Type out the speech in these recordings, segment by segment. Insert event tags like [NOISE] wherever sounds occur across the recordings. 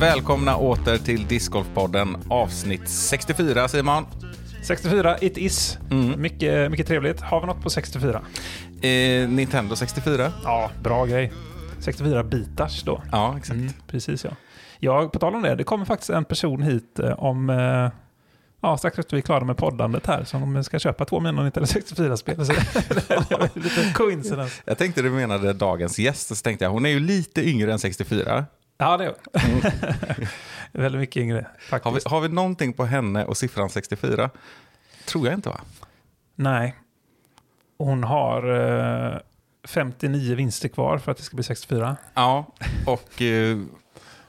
Välkomna åter till Discgolfpodden avsnitt 64 Simon. 64, it is. Mm. Mycket, mycket trevligt. Har vi något på 64? Eh, Nintendo 64. Ja, bra grej. 64 bitars då. Ja, exakt. Mm, precis ja. Ja, på tal om det. Det kommer faktiskt en person hit eh, om... Eh, ja, strax efter vi är klara med poddandet här som ska köpa två mina Nintendo 64-spel. Så det lite coincidence. Jag tänkte du menade dagens gäst, så tänkte jag hon är ju lite yngre än 64. Ja, det är [LAUGHS] Väldigt mycket yngre Har vi, har vi någonting på henne och siffran 64? Tror jag inte va? Nej. Hon har eh, 59 vinster kvar för att det ska bli 64. Ja, och eh,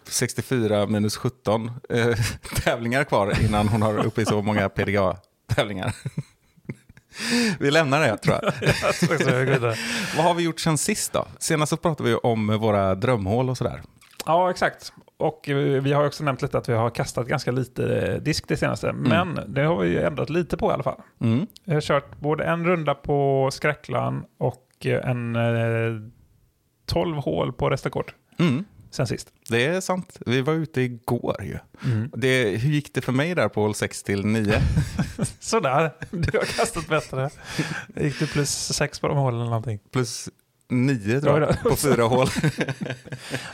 64 minus 17 eh, [LAUGHS] tävlingar kvar innan hon har uppe i så många PDA-tävlingar. [LAUGHS] Vi lämnar det tror jag. Jag. Vad har vi gjort sen sist då? Senast så pratade vi om våra drömhål och sådär. Ja, exakt. Och eh, vi har också nämnt lite att vi har kastat ganska lite eh, disk det senaste. Men det har vi ändrat lite på i alla fall. Mm. Jag har kört både en runda på Skräcklan och eh, en eh, 12 hål på Restakort Mm. sen sist. Det är sant. Vi var ute igår ju. Det, hur gick det för mig där på hål 6 till 9? [LAUGHS] Sådär, du har kastat bättre. Gick du plus 6 på de hålen eller någonting? Plus 9 tror jag, på fyra [LAUGHS] hål.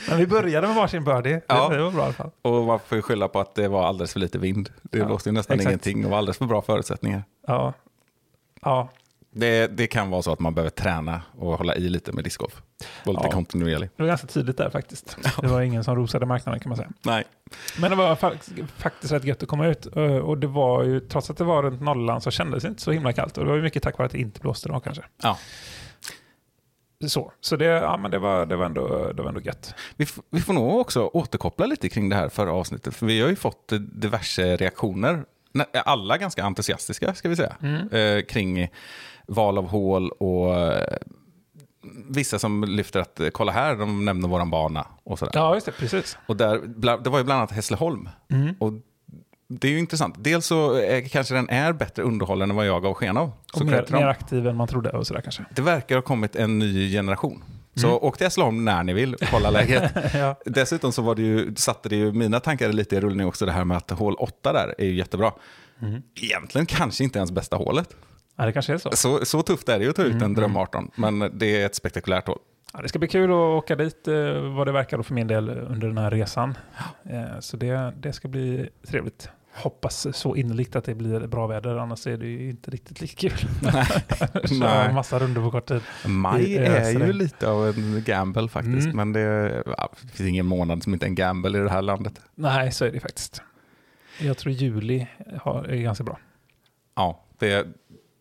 Men vi började med varsin birdie. Ja. Det, var bra i alla fall. Och man får ju skylla på att det var alldeles för lite vind. Det Ja, blåste ju nästan exakt. ingenting och var alldeles för bra förutsättningar. Ja. Ja, Det, det kan vara så att man behöver träna och hålla i lite med discgolf. Vara lite Ja. kontinuerlig. det var ganska tydligt där faktiskt. Det var ingen som rosade marknaden kan man säga. Nej. Men det var fa- faktiskt rätt gött att komma ut. eh, Och det var ju, trots att det var runt nollan så kändes det inte så himla kallt. Och det var ju mycket tack vare att det inte blåste då kanske. Ja. Så, så det, ja, men det, var, det, var ändå, det var ändå gött. Vi, vi får nog också återkoppla lite kring det här förra avsnittet. För vi har ju fått diverse reaktioner. Alla ganska entusiastiska ska vi säga. Eh, kring val av hål och eh, vissa som lyfter att eh, kolla här, de nämner våran bana och sådär. Ja, just det. Precis. Och där, det var ju bland annat Hässleholm. Och det är ju intressant. Dels så är, kanske den är bättre underhållen än vad jag gav sken av. Och mer, mer aktiv än man trodde och sådär kanske. Det verkar ha kommit en ny generation. Så åk till Hässleholm när ni vill och kolla läget. [LAUGHS] Ja. Dessutom så var det ju, satte det ju mina tankar lite i rullning också, det här med att hål 8 där är ju jättebra. Egentligen kanske inte ens bästa hålet. ja, det kanske är så. Så, så tufft är det ju att ta ut en dröm 18, men det är ett spektakulärt hål. Ja, det ska bli kul att åka dit eh, vad det verkar då för min del under den här resan. Eh, Så det, det ska bli trevligt. Hoppas så innerligt att det blir bra väder, annars är det ju inte riktigt lika kul. [LAUGHS] Nej. [LAUGHS] en massa runder på kort tid. Maj I är ju lite av en gamble faktiskt, Mm. men det, ja, det finns ingen månad som inte är en gamble i det här landet. Nej, så är det faktiskt. Jag tror juli har, är ganska bra. Ja, det är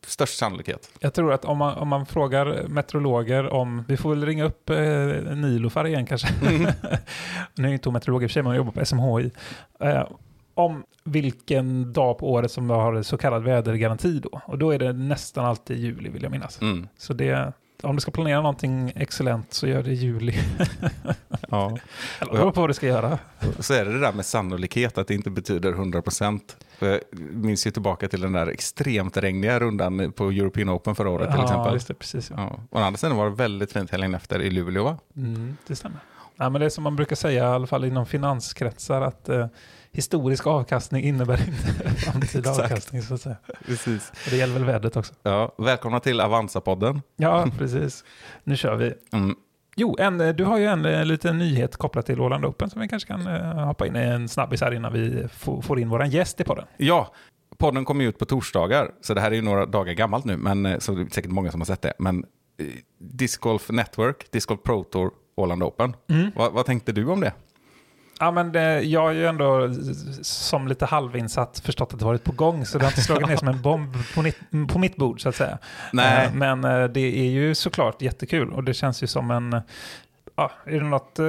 störst sannolikhet. Jag tror att om man, om man frågar meteorologer om, vi får väl ringa upp eh, Nilofar igen kanske. [LAUGHS] nu är inte hon meteorolog i och för sig, men hon jobbar på SMHI. Eh, om vilken dag på året som vi har så kallad vädergaranti då. Och då är det nästan alltid juli vill jag minnas. Mm. Så det, om du ska planera någonting excellent så gör det i juli. [LAUGHS] Ja. Eller beror på vad du ska göra. Så är det det där med sannolikhet, att det inte betyder 100%. För Jag minns ju tillbaka till den där extremt regniga rundan på European Open förra året till ja, exempel. just det, precis. Ja. Ja. Och andra sidan var det väldigt fint helgen efter i Luleå va? Mm, det stämmer. Ja, men det är som man brukar säga, i alla fall inom finanskretsar, att eh, historisk avkastning innebär inte [LAUGHS] framtida avkastning. Så att säga. Precis. Och det gäller väl vädret också. Ja, välkomna till Avanza-podden. Ja, precis. Nu kör vi. Mm. Jo, en, eh, du har ju en eh, liten nyhet kopplat till Åland Open som vi kanske kan eh, hoppa in i en snabbis här innan vi får, in våran gäst i podden. Ja, podden kommer ut på torsdagar, så det här är ju några dagar gammalt nu, men eh, så det är säkert många som har sett det. Men Disc Golf Network, Disc Golf Pro Tour, Åland Open. Vad, vad tänkte du om det? Ja, men det, jag har ju ändå som lite halvinsatt förstått att det varit på gång, så det har inte slagit ner som en bomb på, mitt, på mitt bord så att säga. Nej. Eh, Men eh, det är ju såklart jättekul och det känns ju som en, ja, är det något eh,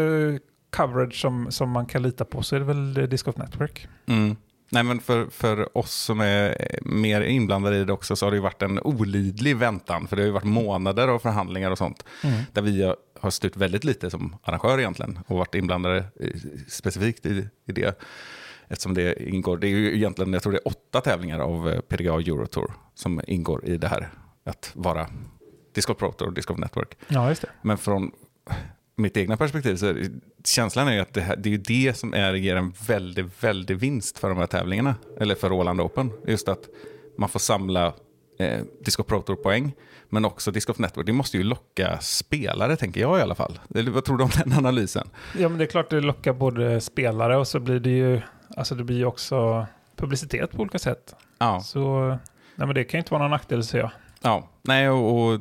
coverage som, som man kan lita på så är det väl Disc Golf Network. Mm. Nej, men för, för oss som är mer inblandade i det också så har det ju varit en olidlig väntan. För det har ju varit månader av förhandlingar och sånt. Där vi har- har styrt väldigt lite som arrangör egentligen och varit inblandade specifikt i, i det. Eftersom det ingår, det är ju egentligen, jag tror det är åtta tävlingar av eh, PDGA Eurotour som ingår i det här att vara Disc Golf Pro Tour och Disc Golf Network. Ja, just det. Men från mitt egna perspektiv så är känslan är ju att det, här, det är ju det som är, ger en väldigt, väldigt vinst för de här tävlingarna. Eller för Roland Open. Just att man får samla eh, Disc Golf Pro Tour-poäng. Men också Disc Golf Network. Det måste ju locka spelare, tänker jag i alla fall. Eller, vad tror du om den analysen? Ja, men det är klart det lockar både spelare och så blir det ju, alltså det blir också publicitet på olika sätt. Ja, Så nej, men det kan ju inte vara någon nackdel, säger jag. ja. nej och, och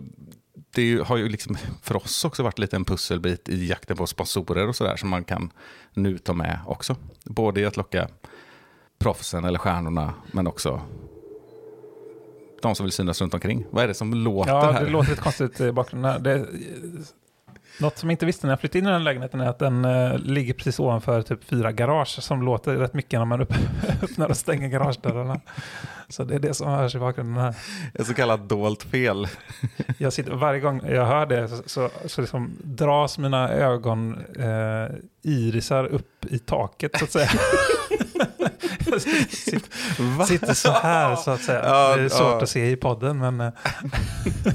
det har ju liksom för oss också varit lite en pusselbit i jakten på sponsorer och sådär som man kan nu ta med också. Både i att locka proffsen eller stjärnorna, men också de som vill synas runt omkring. Vad är det som låter Ja, här? det låter lite [LAUGHS] konstigt i bakgrunden. Det, något som jag inte visste när jag flyttade in i den lägenheten är att den eh, ligger precis ovanför typ fyra garage som låter rätt mycket när man upp, [LAUGHS] öppnar och stänger garagedörrarna. Så det är det som hörs i bakgrunden här. Ett så kallat dolt fel. Jag sitter, varje gång jag hör det så, så, så liksom dras mina ögon eh, irisar upp i taket så att säga. [LAUGHS] sitter, sitter så här så att säga. Ja, det är svårt ja. att se i podden men eh,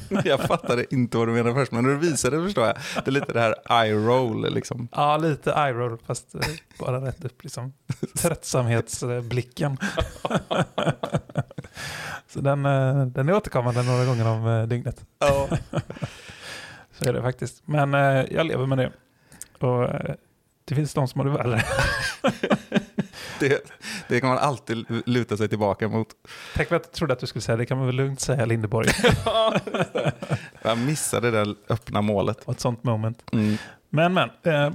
[LAUGHS] Jag fattade inte vad du menade först, men när du visade förstår jag. Det är lite det här eye roll liksom. ja, lite eye roll fast eh, bara rätt upp liksom. Tröttsamhetsblicken. [LAUGHS] så den, eh, den är återkommande några gånger om dygnet. Ja. [LAUGHS] Så är det faktiskt. Men jag lever med det. Och det finns de som har det värre. Det, det kan man alltid luta sig tillbaka mot. Tänk vad jag trodde att du skulle säga det kan man väl lugnt säga Lindeborg. [LAUGHS] Jag missade det där öppna målet. Och ett sånt moment. Mm. Men men, eh,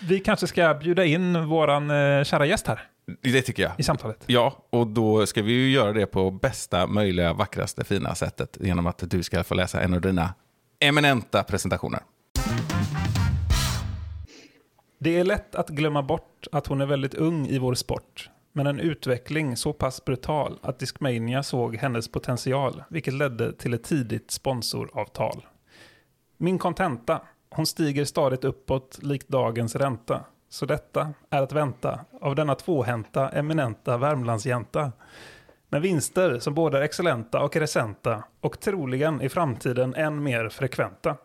vi kanske ska bjuda in våran eh, kära gäst här Det tycker jag. i samtalet. Ja, och då ska vi ju göra det på bästa möjliga, vackraste, fina sättet genom att du ska få läsa en av dina eminenta presentationer. Det är lätt att glömma bort att hon är väldigt ung i vår sport. Men en utveckling så pass brutal att Discmania såg hennes potential, vilket ledde till ett tidigt sponsoravtal. Min kontenta, hon stiger stadigt uppåt likt dagens ränta. Så detta är att vänta av denna tvåhänta, eminenta Värmlandsjänta. Med vinster som både är excellenta och recenta och troligen i framtiden än mer frekventa.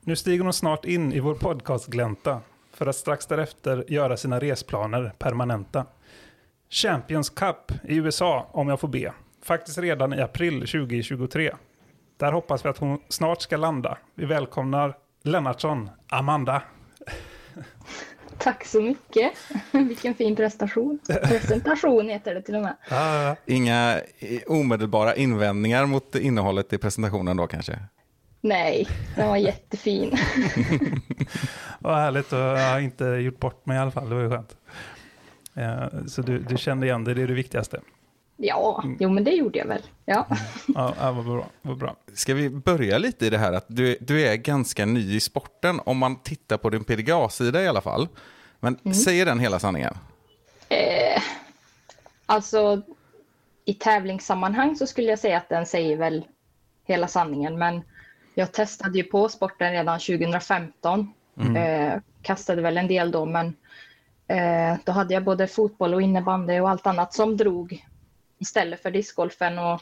Nu stiger hon snart in i vår podcastglänta för att strax därefter göra sina resplaner permanenta. Champions Cup i USA, om jag får be. Faktiskt redan i april 2023. Där hoppas vi att hon snart ska landa. Vi välkomnar Lennartsson, Amanda. Tack så mycket. Vilken fin prestation. Presentation heter det till och med. Ah, Inga omedelbara invändningar mot innehållet i presentationen då kanske? Nej, den var jättefin. [LAUGHS] vad härligt, och jag har inte gjort bort mig i alla fall. Det var ju skönt. Eh, Så du, du kände igen det, det är det viktigaste. Ja, jo men det gjorde jag väl. Ja, Ja, ja, vad bra. Vad bra. Ska vi börja lite i det här att du, du är ganska ny i sporten om man tittar på din PDGA-sida i alla fall. Men säger den hela sanningen? alltså i tävlingssammanhang så skulle jag säga att den säger väl hela sanningen. Men jag testade ju på sporten redan 2015. Eh, kastade väl en del då, men eh, då hade jag både fotboll och innebandy och allt annat som drog istället för discgolfen. Och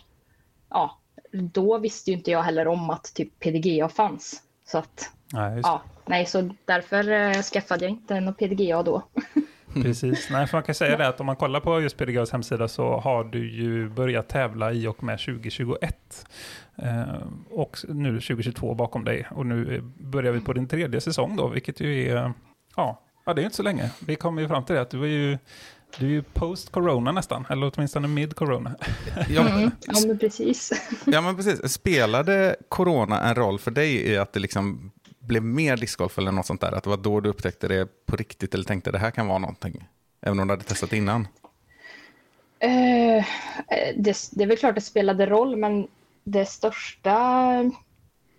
ja, då visste ju inte jag heller om att typ PDGA fanns. Så att, Nej, ja, nej, så därför eh, skaffade jag inte någon PDGA då. [LAUGHS] Precis. Nej, för man kan säga det att om man kollar på just PDGAs hemsida så har du ju börjat tävla i och med 2021. Eh, och nu 2022 bakom dig. Och nu börjar vi på din tredje säsong då, vilket ju är, ja, ja det är inte så länge. Vi kommer ju fram till det att du är ju, du är ju post-corona nästan, eller åtminstone mid-corona. Ja, Mm, ja, men precis. ja, men precis. Spelade corona en roll för dig i att det liksom blev mer discgolf eller något sånt där? Att det var då du upptäckte det på riktigt eller tänkte det här kan vara någonting? Även om du hade testat innan? Eh, eh det, det är väl klart det spelade roll, men det största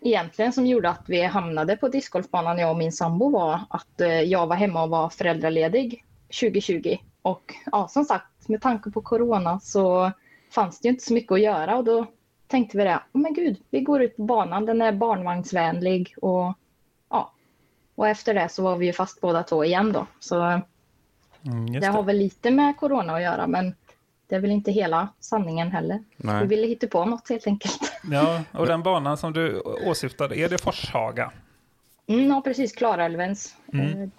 egentligen som gjorde att vi hamnade på discgolfbanan, jag och min sambo, var att eh, jag var hemma och var föräldraledig 2020. Och ja, som sagt, med tanke på corona så fanns det ju inte så mycket att göra och då tänkte vi det, oh, men gud, vi går ut på banan, den är barnvagnsvänlig och. Och efter det så var vi ju fast båda två igen då. Så Mm, just Det har det. väl lite med corona att göra, men det är väl inte hela sanningen heller. Vi Nej. ville hitta på något helt enkelt. [LAUGHS] Ja, och den banan som du åsyftade, är det Forshaga? Mm, ja, precis. Klarälvens Mm. eh,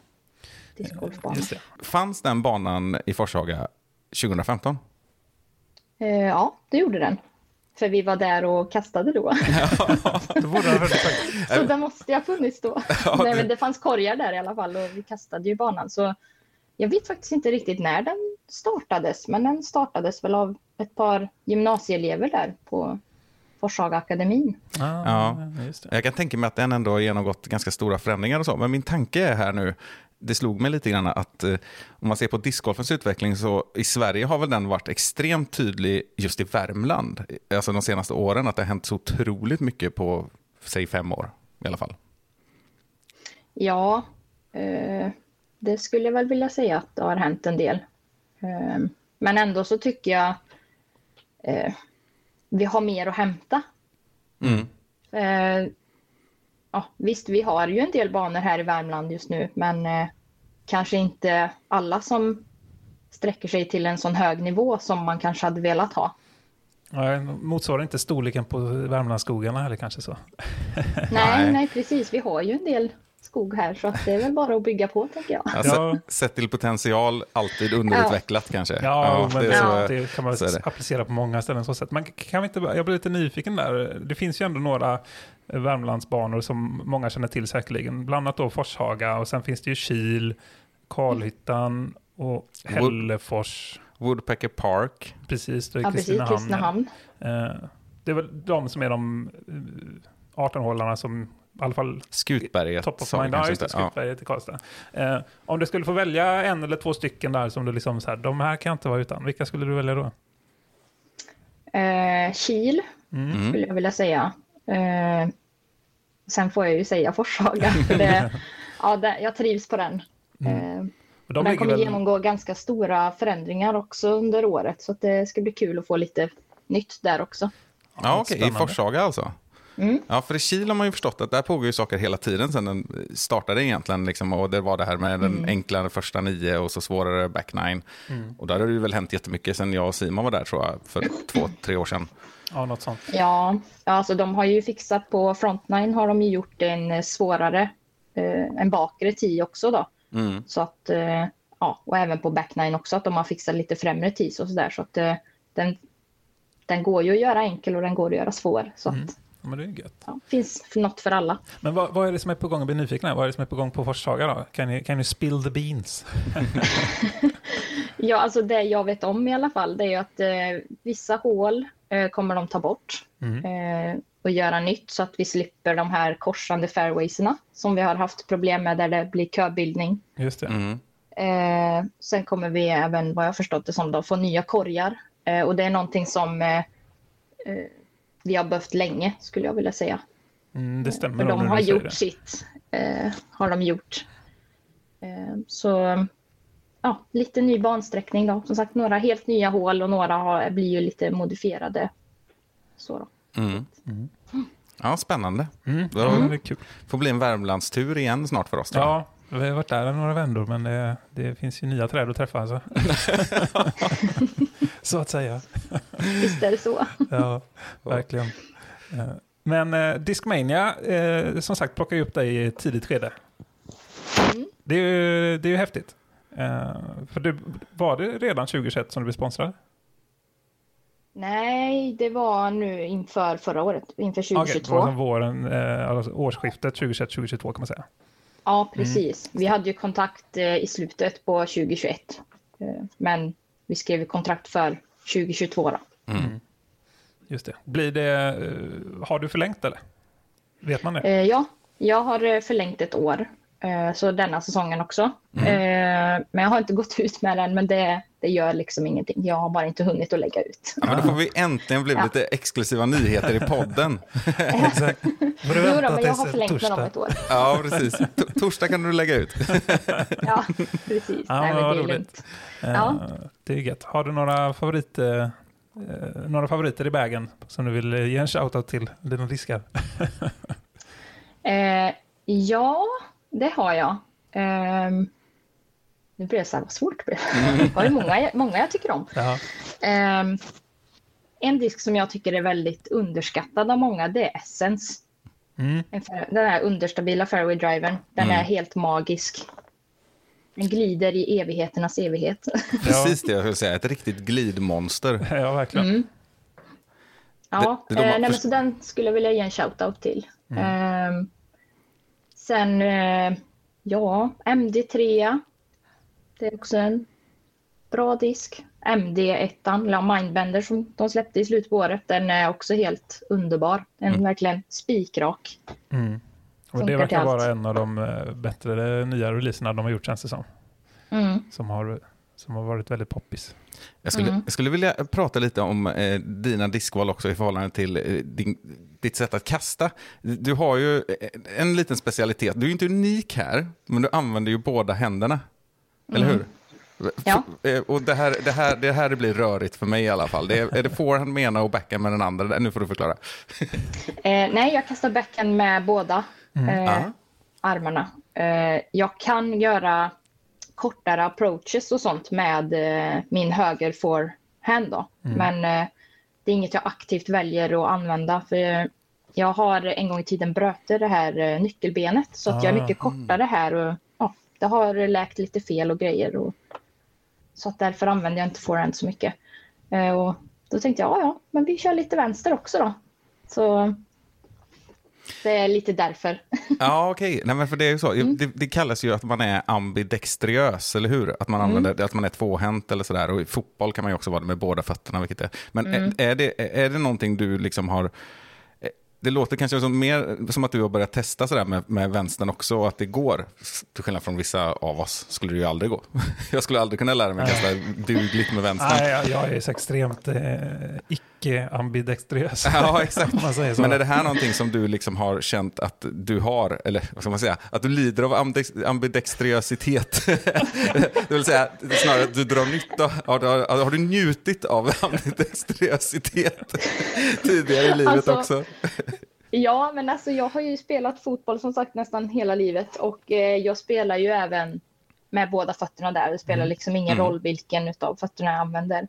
discgolfbana. Just det. Fanns den banan i Forshaga 2015? Eh, ja, det gjorde den. För vi var där och kastade då. [LAUGHS] Då borde den ha. Så det måste ha funnits då. [LAUGHS] Nej, men det fanns korgar där i alla fall och vi kastade ju banan. Så jag vet faktiskt inte riktigt när den startades, men den startades väl av ett par gymnasieelever där på Forshaga akademin. Ah, Ja. just det. Jag kan tänka mig att den ändå har genomgått ganska stora förändringar och så. Men min tanke är här nu, det slog mig lite grann att eh, om man ser på discgolfens utveckling så i Sverige har väl den varit extremt tydlig just i Värmland. Alltså de senaste åren att det har hänt så otroligt mycket på, säg fem år i alla fall. Ja, eh, det skulle jag väl vilja säga att det har hänt en del. Eh, men ändå så tycker jag eh, vi har mer att hämta. Mm. Ja, visst, vi har ju en del banor här i Värmland just nu, men eh, kanske inte alla som sträcker sig till en sån hög nivå som man kanske hade velat ha. Nej, motsvarar inte storleken på Värmlandsskogarna eller kanske så. [LAUGHS] Nej, Nej. precis. Vi har ju en del skog här, så att det är väl bara att bygga på, tänker jag. Alltså, Ja. Sett till potential, alltid underutvecklat kanske. Ja, men det så- det kan man applicera på många ställen. Så sätt. Men kan vi inte, jag blir lite nyfiken där. Det finns ju ändå några Värmlandsbanor som många känner till säkerligen. Bland annat då Forshaga och sen finns det ju Kil, Karlhyttan och Hällefors. Woodpecker Park. Precis, då i Ja, precis. Kristinehamn. Kristinehamn. Eh, Det är väl de som är de eh, 18-hållarna som i alla fall Skutberget. top of mind. Ja, just det, inte. Ja. Skutberget i Karlstad. Eh, om du skulle få välja en eller två stycken där som du liksom så här, de här kan jag inte vara utan. Vilka skulle du välja då? Eh, Kil Mm. skulle jag vilja säga. Eh, sen får jag ju säga Forshaga. [LAUGHS] För det, ja, det, jag trivs på den. Eh, Och den kommer väl- genomgå ganska stora förändringar också under året. Så att det ska bli kul att få lite nytt där också. Ja, okej. I Spännande. Forshaga alltså? Mm. Ja, för i Kil har man ju förstått att där pågår ju saker hela tiden sen den startade egentligen. Liksom, och det var det här med Mm. den enklare första nio och så svårare back nine. Mm. Och där har det ju väl hänt jättemycket sen jag och Simon var där tror jag, för två, tre år sedan. Ja, något sånt. Ja, alltså de har ju fixat på Frontline har de ju gjort en svårare, eh, en bakre 10 också då. Mm. Så att, eh, ja, och även på backnine också att de har fixat lite främre tis och sådär. Så att eh, den, den går ju att göra enkel och den går att göra svår. Så Mm. att Ja, men det är gött. ja, finns för något för alla. Men vad, vad är det som är på gång? Jag blir nyfiken här. Vad är det som är på gång på Forshaga då? Kan ni, kan ni spill the beans? [LAUGHS] Ja, alltså det jag vet om i alla fall det är ju att eh, vissa hål eh, kommer de ta bort Mm. eh, och göra nytt så att vi slipper de här korsande fairwaysarna som vi har haft problem med där det blir köbildning. Just det. Mm. Eh, sen kommer vi även, vad jag förstått det som, då, få nya korgar. Eh, och det är någonting som eh, eh, vi har behövt länge, skulle jag vilja säga. Mm, det stämmer. För de har gjort det. sitt. Eh, har de gjort. Eh, så ja, lite ny bansträckning då. Som sagt, några helt nya hål och några har, blir ju lite modifierade. Så då. Mm. Ja, spännande. Mm. Det kul. får bli en Värmlandstur igen snart för oss. Ja, vi har varit där några vändor, men det, det finns ju nya träd att träffa. Alltså. [LAUGHS] så att säga. Visst är det så. Ja, verkligen. Eh, Men eh, Discmania, eh, som sagt, plockar ju upp dig i ett tidigt skede. Mm. Det är ju, det är ju häftigt. Eh, för det, var det redan 2021 som du blev sponsrad? Nej, det var nu inför förra året, inför Okej, det var 2022. som våren, eh, alltså årsskiftet 2021-2022 kan man säga. Ja, precis. Vi hade ju kontakt eh, i slutet på 2021. Eh, men vi skrev kontrakt för 2022 då. Mm. Just det. Blir det, eh, har du förlängt eller? Vet man det? Ja, jag har förlängt ett år. Eh, så denna säsongen också. Eh, men jag har inte gått ut med den, men det, det gör liksom ingenting. Jag har bara inte hunnit att lägga ut. Ja, men då får vi äntligen bli Ja. lite exklusiva nyheter i podden. [LAUGHS] Exakt. Du Jo då, men jag har förlängt med dem torsdag? ett år. Ja, precis. T- torsdag kan du lägga ut. [LAUGHS] Ja, precis. Ja, Nej, men det är lugnt. Eh, Ja. Det är gött. Har du några, favorit, eh, eh, några favoriter i vägen som du vill eh, ge en shoutout till? Dina diskar? [LAUGHS] Eh, ja, det har jag. Ehm, Nu blir det så här vad svårt. Det blir. Det var ju många, många jag tycker om. Ehm, en disk som jag tycker är väldigt underskattad av många, det är Essence. Mm. Den här understabila fairway drivern. Den Mm. är helt magisk. Den glider i evigheternas evighet. [LAUGHS] Precis det jag skulle säga, ett riktigt glidmonster. [LAUGHS] ja, verkligen. Mm. Ja, Det- det- de har eh, nej, men så den skulle jag vilja ge en shout-out till. Ehm, sen, eh, ja, MD3. Det är också en bra disk. MD1, eller Mindbender som de släppte i slutet på året, den är också helt underbar. Den är verkligen spikrak. Mm. Och det verkar vara en av de eh, bättre nya releaserna de har gjort känns det som. Mm. Som har, som har varit väldigt poppis. Jag skulle, Mm. jag skulle vilja prata lite om eh, dina diskval också i förhållande till eh, din, ditt sätt att kasta. Du har ju eh, en liten specialitet. Du är inte unik här, men du använder ju båda händerna. Eller hur? Mm. Ja. Eh, Och det här, det, här, det här blir rörigt för mig i alla fall. Det är, är det forehand med ena och backhand med den andra? Nu får du förklara. [LAUGHS] Eh, nej, jag kastar backhand med båda eh, Ja. armarna. Eh, jag kan göra kortare approaches och sånt med eh, min höger forehand. Då. Men eh, det är inget jag aktivt väljer att använda. För jag har en gång i tiden bröt det här eh, nyckelbenet så att jag är Ah. mycket kortare här. Och, ja, det har läkt lite fel och grejer. Och, så att därför använder jag inte forehand så mycket. Eh, och då tänkte jag, ja, ja, men vi kör lite vänster också då. Så det är lite därför. Ja, okej. Nej, men för det är ju så. Det, det kallas ju att man är ambidextriös, eller hur? Att man, använder, att man är tvåhänt eller sådär. Och i fotboll kan man ju också vara det med båda fötterna. Vilket är. Men är, är, det, är det någonting du liksom har... Det låter kanske som, mer som att du har börjat testa sådär med, med vänstern också, och att det går. Till skillnad från vissa av oss skulle det ju aldrig gå. [LAUGHS] Jag skulle aldrig kunna lära mig kasta dugligt med vänstern. Nej, jag, jag är så extremt eh, icke-ambidextrös. Ja, exakt. [LAUGHS] Om man säger så. Men är det här någonting som du liksom har känt att du har, eller vad ska man säga, att du lider av ambidex- ambidextriositet? [LAUGHS] det vill säga snarare att du drar nytta av, har, har du njutit av ambidextriositet [LAUGHS] tidigare i livet Alltså, också? Ja, men alltså jag har ju spelat fotboll som sagt nästan hela livet och eh, jag spelar ju även med båda fötterna där. Det spelar liksom ingen Mm. roll vilken utav fötterna jag använder.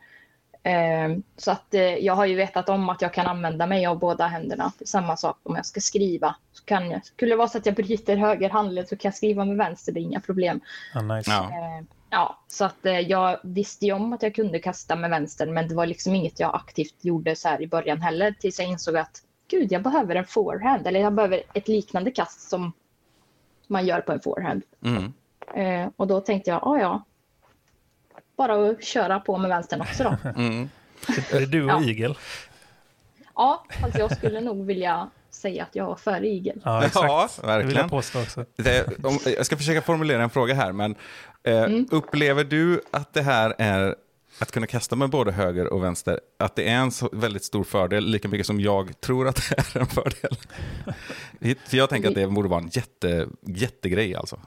Eh, så att eh, jag har ju vetat om att jag kan använda mig av båda händerna. Samma sak om jag ska skriva. Så kan jag, skulle det vara så att jag bryter höger handled så kan jag skriva med vänster, det är inga problem. Ja, nice. Ja. Eh, ja, så att eh, jag visste ju om att jag kunde kasta med vänstern, men det var liksom inget jag aktivt gjorde så här i början heller, tills jag insåg att gud, jag behöver en forehand, eller jag behöver ett liknande kast som man gör på en forehand. Mm. Eh, och då tänkte jag, ja, ja, bara att köra på med vänstern också då. [LAUGHS] Mm. Är det du och Ja. Igel? Ja, fast jag skulle nog vilja säga att jag var före igel. Ja, exakt. Ja, Det vill jag verkligen. påstå också. Det, om, jag ska försöka formulera en fråga här, men eh, upplever du att det här är att kunna kasta med både höger och vänster, att det är en så väldigt stor fördel, lika mycket som jag tror att det är en fördel? [LAUGHS] För jag tänker att det borde vara en jätte, jättegrej alltså.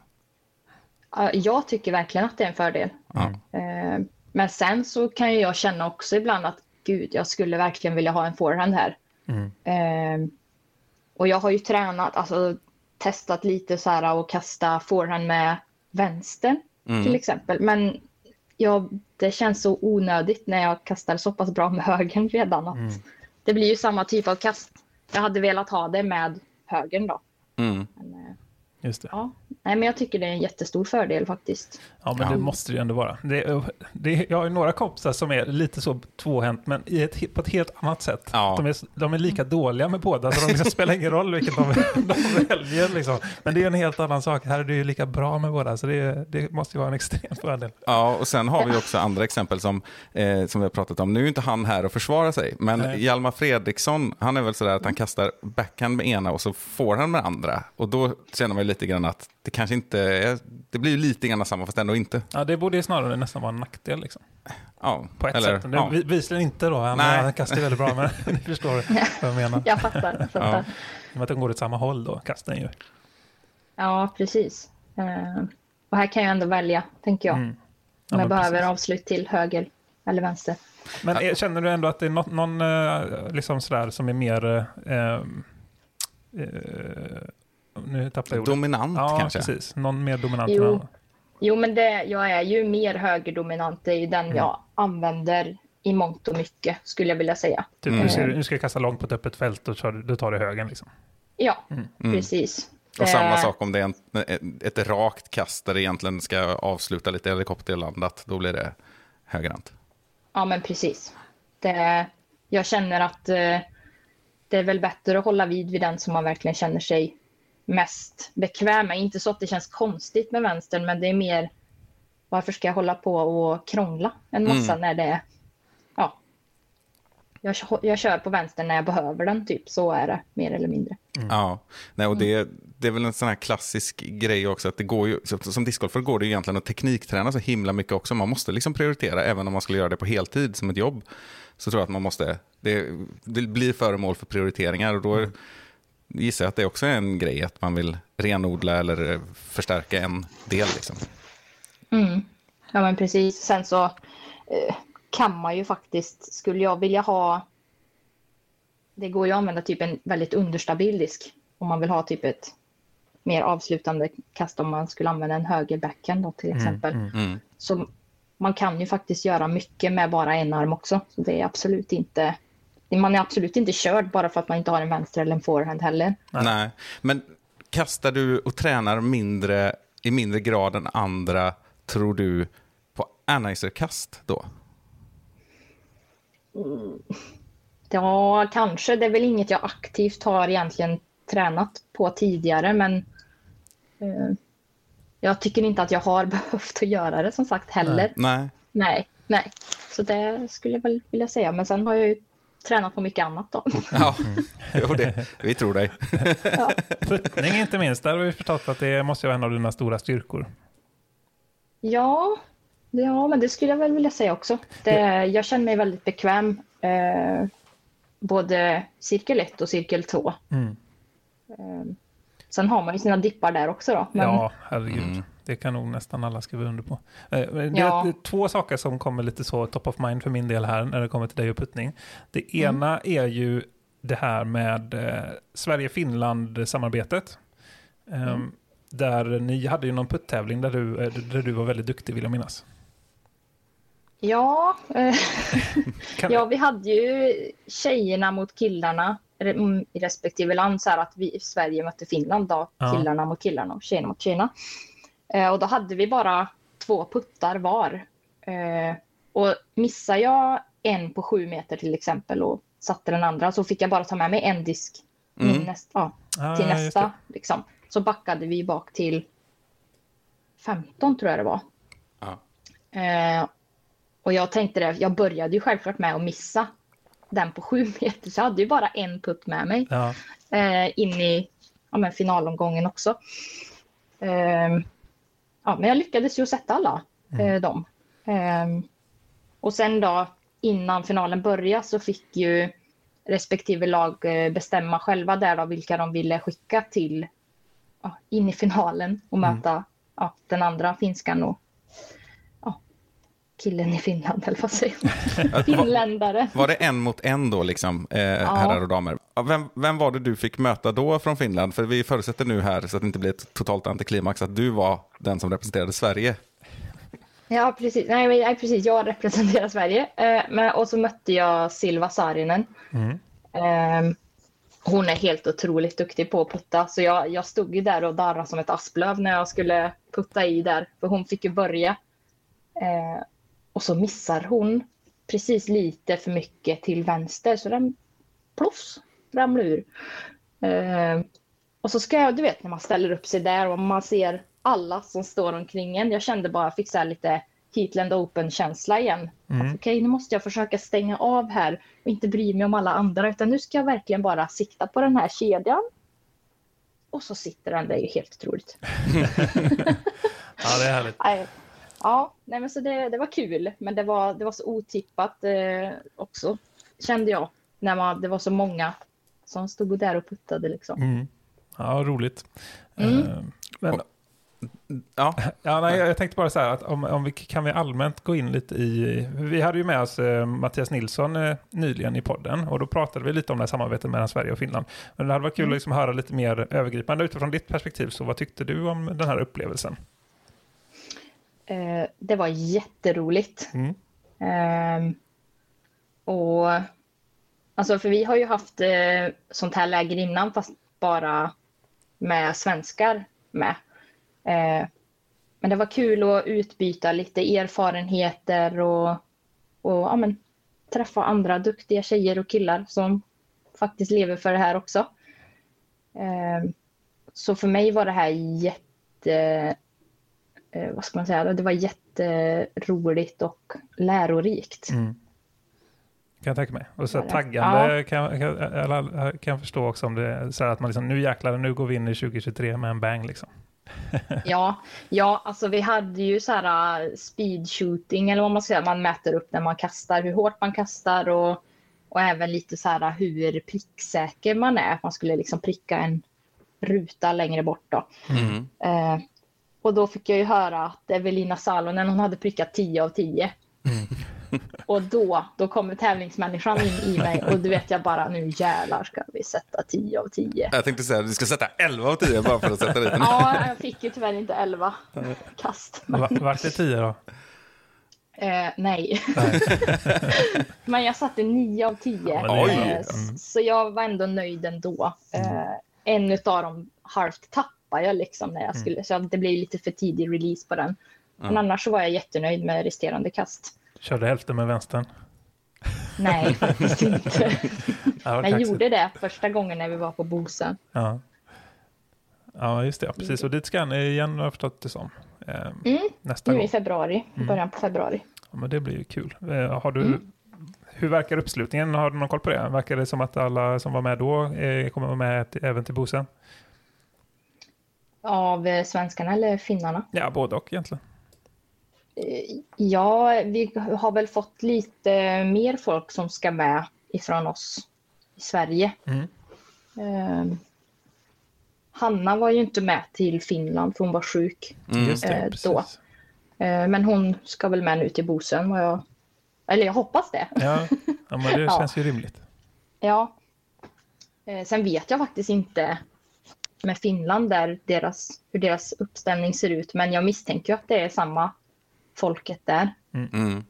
Ja, Jag tycker verkligen att det är en fördel. Eh, Men sen så kan jag känna också ibland att gud, jag skulle verkligen vilja ha en forehand här. Mm. Eh, Och jag har ju tränat, alltså testat lite så här och kasta forehand med vänster Mm. till exempel. Men ja, det känns så onödigt när jag kastar så pass bra med högern redan. Att Mm. Det blir ju samma typ av kast. Jag hade velat ha det med högern då. Mm. Men, eh, Just det. ja. Nej, men jag tycker det är en jättestor fördel faktiskt. Ja, men det måste det ju ändå vara. Det, det, jag har ju några kompisar som är lite så tvåhänt, men i ett, på ett helt annat sätt. Ja. De, är, de är lika dåliga med båda, så de liksom [LAUGHS] spelar ingen roll vilket de, de väljer. Liksom. Men det är en helt annan sak. Här är det ju lika bra med båda, så det, det måste ju vara en extrem fördel. Ja, och sen har vi också andra exempel som, eh, som vi har pratat om. Nu är ju inte han här och försvara sig, men Nej. Hjalmar Fredriksson, han är väl sådär att han kastar backhand med ena och så får han med andra. Och då känner man ju lite grann att det kanske inte är, det blir ju lite grann samma fast ändå inte. Ja, det borde ju snarare nästan vara en nackdel. Liksom. Ja, På ett eller, sätt. Ja. vi- Visligen inte då, han, han kastar väldigt bra, men [LAUGHS] ni förstår vad jag menar. Jag fattar. Jag fattar. Ja. ja. Att de går åt samma håll då, kastar den ju. precis. Eh, och här kan jag ändå välja, tänker jag. Mm. Om Ja, jag men behöver precis. avslut till höger eller vänster. Men är, känner du ändå att det är något, någon eh, liksom sådär som är mer... eh, eh, nu tappade jag ordet. Dominant Ja, kanske. precis. Någon mer dominant Jo. än annan. Jo, men det, jag är ju mer högerdominant. Det är ju den jag använder i mångt och mycket, skulle jag vilja säga. Typ, nu, ska, nu ska jag kasta långt på ett öppet fält och du, du tar det högen. Liksom. Ja, precis. Och samma Eh, sak om det är en, ett rakt kast där det egentligen ska avsluta lite helikopterlandat. Då blir det högerhänt. Ja, men precis. Det, jag känner att eh, det är väl bättre att hålla vid vid den som man verkligen känner sig mest bekväm med. Inte så att det känns konstigt med vänstern, men det är mer varför ska jag hålla på och krångla en massa när det är... Ja. Jag, jag kör på vänstern när jag behöver den, typ. Så är det, mer eller mindre. Ja, Nej, och det, det är väl en sån här klassisk grej också. att det går ju, som- discgolfare går det ju egentligen att teknikträna så himla mycket också. Man måste liksom prioritera, även om man skulle göra det på heltid som ett jobb. Så tror jag att man måste, det, det blir föremål för prioriteringar. Och då är, gissar jag att det också är en grej att man vill renodla eller förstärka en del. Liksom. Ja, men precis. Sen så eh, kan man ju faktiskt, skulle jag vilja ha... Det går ju att använda typ en väldigt understabil disk om man vill ha typ ett mer avslutande kast om man skulle använda en höger backhand då, till exempel. Mm. Så man kan ju faktiskt göra mycket med bara en arm också. Så det är absolut inte... Man är absolut inte körd bara för att man inte har en vänster eller en forehand heller. Nej. Men kastar du och tränar mindre i mindre grad än andra, tror du, på aniserkast då? Ja, kanske. Det är väl inget jag aktivt har egentligen tränat på tidigare, men eh, jag tycker inte att jag har [LAUGHS] behövt att göra det som sagt heller. Nej. Nej, nej. Så det skulle jag väl vilja säga. Men sen har jag ju tränat på mycket annat då. [LAUGHS] Ja, jo, det, vi tror dig. Puttning inte minst, där har vi förstått att det måste vara en av dina stora styrkor. Ja, ja, men det skulle jag väl vilja säga också. Det, jag känner mig väldigt bekväm. Eh, både cirkel 1 och cirkel 2. Mm. Eh, sen har man ju sina dippar där också då. Men, Ja, herregud. Det kan nog nästan alla skriva under på. Eh, Det är, Ja. är två saker som kommer lite så top of mind för min del här när det kommer till dig och puttning. Det ena är ju det här med eh, Sverige-Finland-samarbetet. Ehm, Där ni hade ju någon puttävling där du, eh, där du var väldigt duktig vill jag minnas. ja, [LAUGHS] ja, vi hade ju tjejerna mot killarna mm, i respektive land. Så här att vi Sverige mötte Finland då. Ja. Killarna mot killarna och tjejerna mot tjejerna. Eh, och då hade vi bara två puttar var. Eh, och missar jag en på sju meter till exempel och satte den andra så fick jag bara ta med mig en disk Mm. in nästa, ja, Ah, till just nästa. Liksom. Så backade vi bak till 15 tror jag det var. Ja. Eh, och jag tänkte det, jag började ju självklart med att missa den på sju [LAUGHS] meter, så jag hade ju bara en putt med mig Ja, eh, in i ja, men finalomgången också. Eh, ja, men jag lyckades ju sätta alla eh, dem. Eh, och sen då innan finalen började så fick ju respektive lag eh, bestämma själva där då vilka de ville skicka till in i finalen och möta ja, den andra finskan och killen i Finland eller vad säger man? [LAUGHS] Finländare. Var det en mot en då, liksom, eh, herrar och damer? Ja, Vem, vem var det du fick möta då från Finland? För vi förutsätter nu här, så att det inte blir ett totalt antiklimax, att du var den som representerade Sverige. Ja, precis. Nej, men- nej, precis. Jag representerar Sverige. Eh, men, och så mötte jag Silva Saarinen. Eh, hon är helt otroligt duktig på att putta. Så jag, jag stod ju där och darrade som ett asplöv när jag skulle putta i där. För hon fick ju börja. Eh, och så missar hon precis lite för mycket till vänster. Så den plofs ramlar ur. Eh, och så ska jag, du vet när man ställer upp sig där och man ser alla som står omkring en. Jag kände bara, fick så lite Heatland Open-känsla igen. Att, Okej, nu måste jag försöka stänga av här och inte bry mig om alla andra, utan nu ska jag verkligen bara sikta på den här kedjan. Och så sitter den, det är ju helt otroligt. [LAUGHS] ja, det är härligt. [LAUGHS] Ja, nej men så det, det var kul, men det var, det var så otippat eh, också, kände jag. När man, det var så många som stod där och puttade liksom. Mm. Ja, roligt. Mm. Eh, Men, Ja, ja, nej, jag tänkte bara så här att om, om vi kan vi allmänt gå in lite i... Vi hade ju med oss eh, Mattias Nilsson eh, nyligen i podden och då pratade vi lite om det här samarbetet mellan Sverige och Finland. Men det hade varit kul att liksom höra lite mer övergripande utifrån ditt perspektiv. Så vad tyckte du om den här upplevelsen? Eh, det var jätteroligt. Mm. Ehm, och alltså för vi har ju haft eh, sånt här läger innan fast bara med svenskar med. Eh, men det var kul att utbyta lite erfarenheter och, och ja, men, träffa andra duktiga tjejer och killar som faktiskt lever för det här också. Eh, så för mig var det här jätte, eh, vad ska man säga, det var jätteroligt och lärorikt. Mm. Kan jag tänka mig. Och så Ja, taggande kan, kan, eller, kan jag förstå också om det är så här att man liksom, nu jäklar, nu går vi in i 2023 med en bang liksom. [LAUGHS] Ja, ja, alltså vi hade ju så här uh, speed shooting eller vad man ska säga. Man mäter upp när man kastar, hur hårt man kastar och, och även lite så här hur pricksäker man är. Man skulle liksom pricka en ruta längre bort då. Mm. Eh, och då fick jag ju höra att Evelina Salonen, hon hade prickat 10 av 10. och då, då kommer tävlingsmänniskan in i mig och du vet jag bara nu jävlar ska vi sätta 10 av 10. Jag tänkte säga att du ska sätta 11 av 10 bara för att sätta dit den. Ja, jag fick ju tyvärr inte 11 kast. Va- Vart är 10 då? Eh, nej. [LAUGHS] Men jag satte 9 av 10. Ja, men det är Oj. bra. Eh, Mm. Så jag var ändå nöjd ändå. Eh, en av dem halvt tappade jag liksom när Mm. jag skulle, så det blev lite för tidig release på den. Men annars så var jag jättenöjd med resterande kast. Körde hälften med vänstern. Nej, [LAUGHS] faktiskt inte. Var Jag gjorde det första gången när vi var på Bosön. Ja. ja, just det. Precis, och dit ska han igen har jag förstått det som. Eh, Mm, nästa nu gång. i februari, Mm. början på februari. Ja, men det blir ju kul. Eh, har du, Mm. Hur verkar uppslutningen? Har du någon koll på det? Verkar det som att alla som var med då eh, kommer vara med till, även till Bosön? Av eh, svenskarna eller finnarna? Ja, både och egentligen. Eh, Ja, vi har väl fått lite mer folk som ska med ifrån oss i Sverige. Mm. Eh, Hanna var ju inte med till Finland för hon var sjuk. Mm. Just det, Eh, då. Eh, Men hon ska väl med nu till Bosön. vad Jag... Eller jag hoppas det. Ja, ja, men det [LAUGHS] Ja. känns ju rimligt. Ja. Eh, Sen vet jag faktiskt inte med Finland där deras, hur deras uppställning ser ut. Men jag misstänker ju att det är samma folket där. Mm.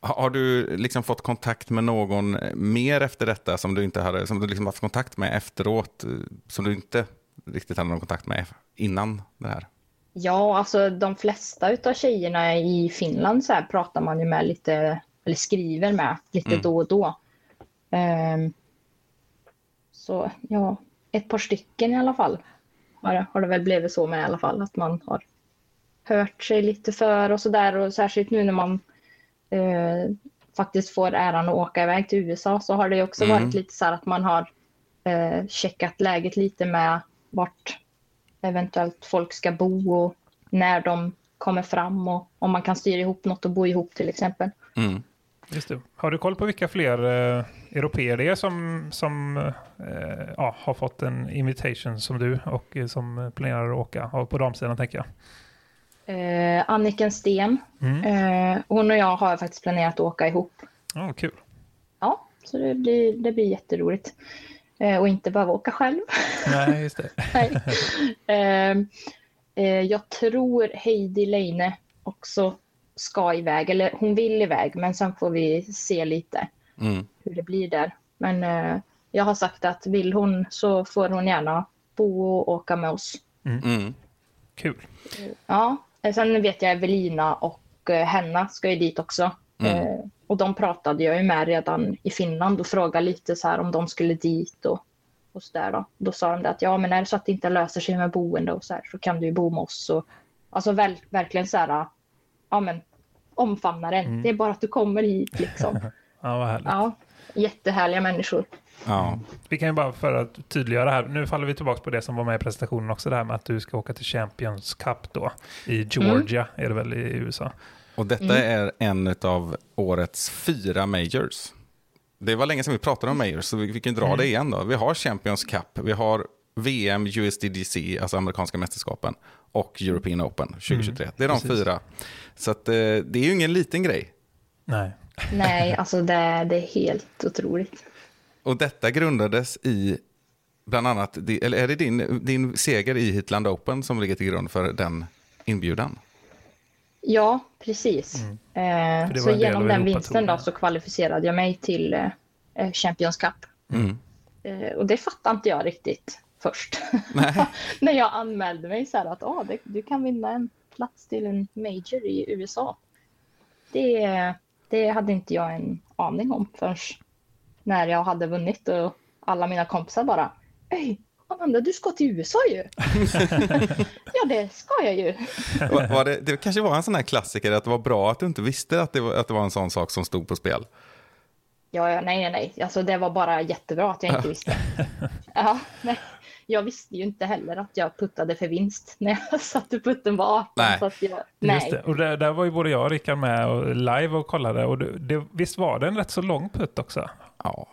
Har har du liksom fått kontakt med någon mer efter detta som du inte hade, som du liksom haft kontakt med efteråt, eh, som du inte riktigt hade någon kontakt med innan det här? Ja, alltså de flesta utav tjejerna i Finland så här pratar man ju med lite, eller skriver med lite Mm. då och då. Ehm, så ja, ett par stycken i alla fall har det, har det väl blivit så med i alla fall, att man har hört sig lite för och sådär och särskilt nu när man eh, faktiskt får äran att åka iväg till USA så har det också Mm. varit lite så här att man har eh, checkat läget lite med vart eventuellt folk ska bo och när de kommer fram och om man kan styra ihop något och bo ihop till exempel. Mm. Just det. Har du koll på vilka fler eh, europeer det är som, som eh, ja, har fått en invitation som du och eh, som planerar att åka? På damsidan tänker jag. Eh, Anniken Sten, Mm. eh, hon och jag har faktiskt planerat att åka ihop. Ja, kul. Ja, så det blir, det blir jätteroligt. Eh, och inte behöva åka själv. Nej, just det. [LAUGHS] Nej. [LAUGHS] eh, jag tror Heidi Leine också ska iväg, eller hon vill iväg, men sen får vi se lite Mm. hur det blir där. Men eh, jag har sagt att vill hon så får hon gärna bo och åka med oss. Mm. Kul. Ja, eh, sen vet jag Evelina och eh, Henna ska ju dit också. Mm. Eh, och de pratade jag ju med redan i Finland och frågade lite så här om de skulle dit och, och så där då. Då sa de det att ja, men är det så att det inte löser sig med boende och så här så kan du ju bo med oss. Och, alltså väl, verkligen så här, ja men omfamna den. Mm. Det är bara att du kommer hit liksom. [LAUGHS] Ja, vad härligt. Ja, jättehärliga människor. Ja. Vi kan ju bara för att tydliggöra här, nu faller vi tillbaka på det som var med i presentationen också, det här med att du ska åka till Champions Cup då, i Georgia, är det väl i USA? Och detta Mm. är en av årets fyra majors. Det var länge sedan vi pratade om majors, så vi, vi kan dra Mm. det igen då. Vi har Champions Cup, vi har VM, USDGC, alltså amerikanska mästerskapen, och European Open 2023. det är de Mm. precis. fyra. Så att, eh, det är ju ingen liten grej. Nej. Nej, alltså det, det är helt otroligt. Och detta grundades i bland annat, eller är det din, din seger i Hitland Open som ligger till grund för den inbjudan? Ja, precis. Mm. Eh, så genom den vinsten då så kvalificerade jag mig till eh, Champions Cup. Mm. Och det fattade inte jag riktigt först. [LAUGHS] När jag anmälde mig så här att ah, det, du kan vinna en plats till en major i USA. Det, det hade inte jag en aning om förrän när jag hade vunnit och alla mina kompisar bara Hej, Amanda du ska till USA ju. [LAUGHS] ja det ska jag ju. Var, var det, det kanske var en sån här klassiker att det var bra att du inte visste att det var, att det var en sån sak som stod på spel. Ja, ja, nej, nej, nej. Alltså, det var bara jättebra att jag inte [LAUGHS] visste. Ja, nej. Jag visste ju inte heller att jag puttade för vinst [LAUGHS] när jag satte putten var 18. Nej. Så att jag, Just nej. det. Och där, där var ju både jag och Rickard med och live och kollade. Och det, det, visst var det en rätt så lång putt också? Ja.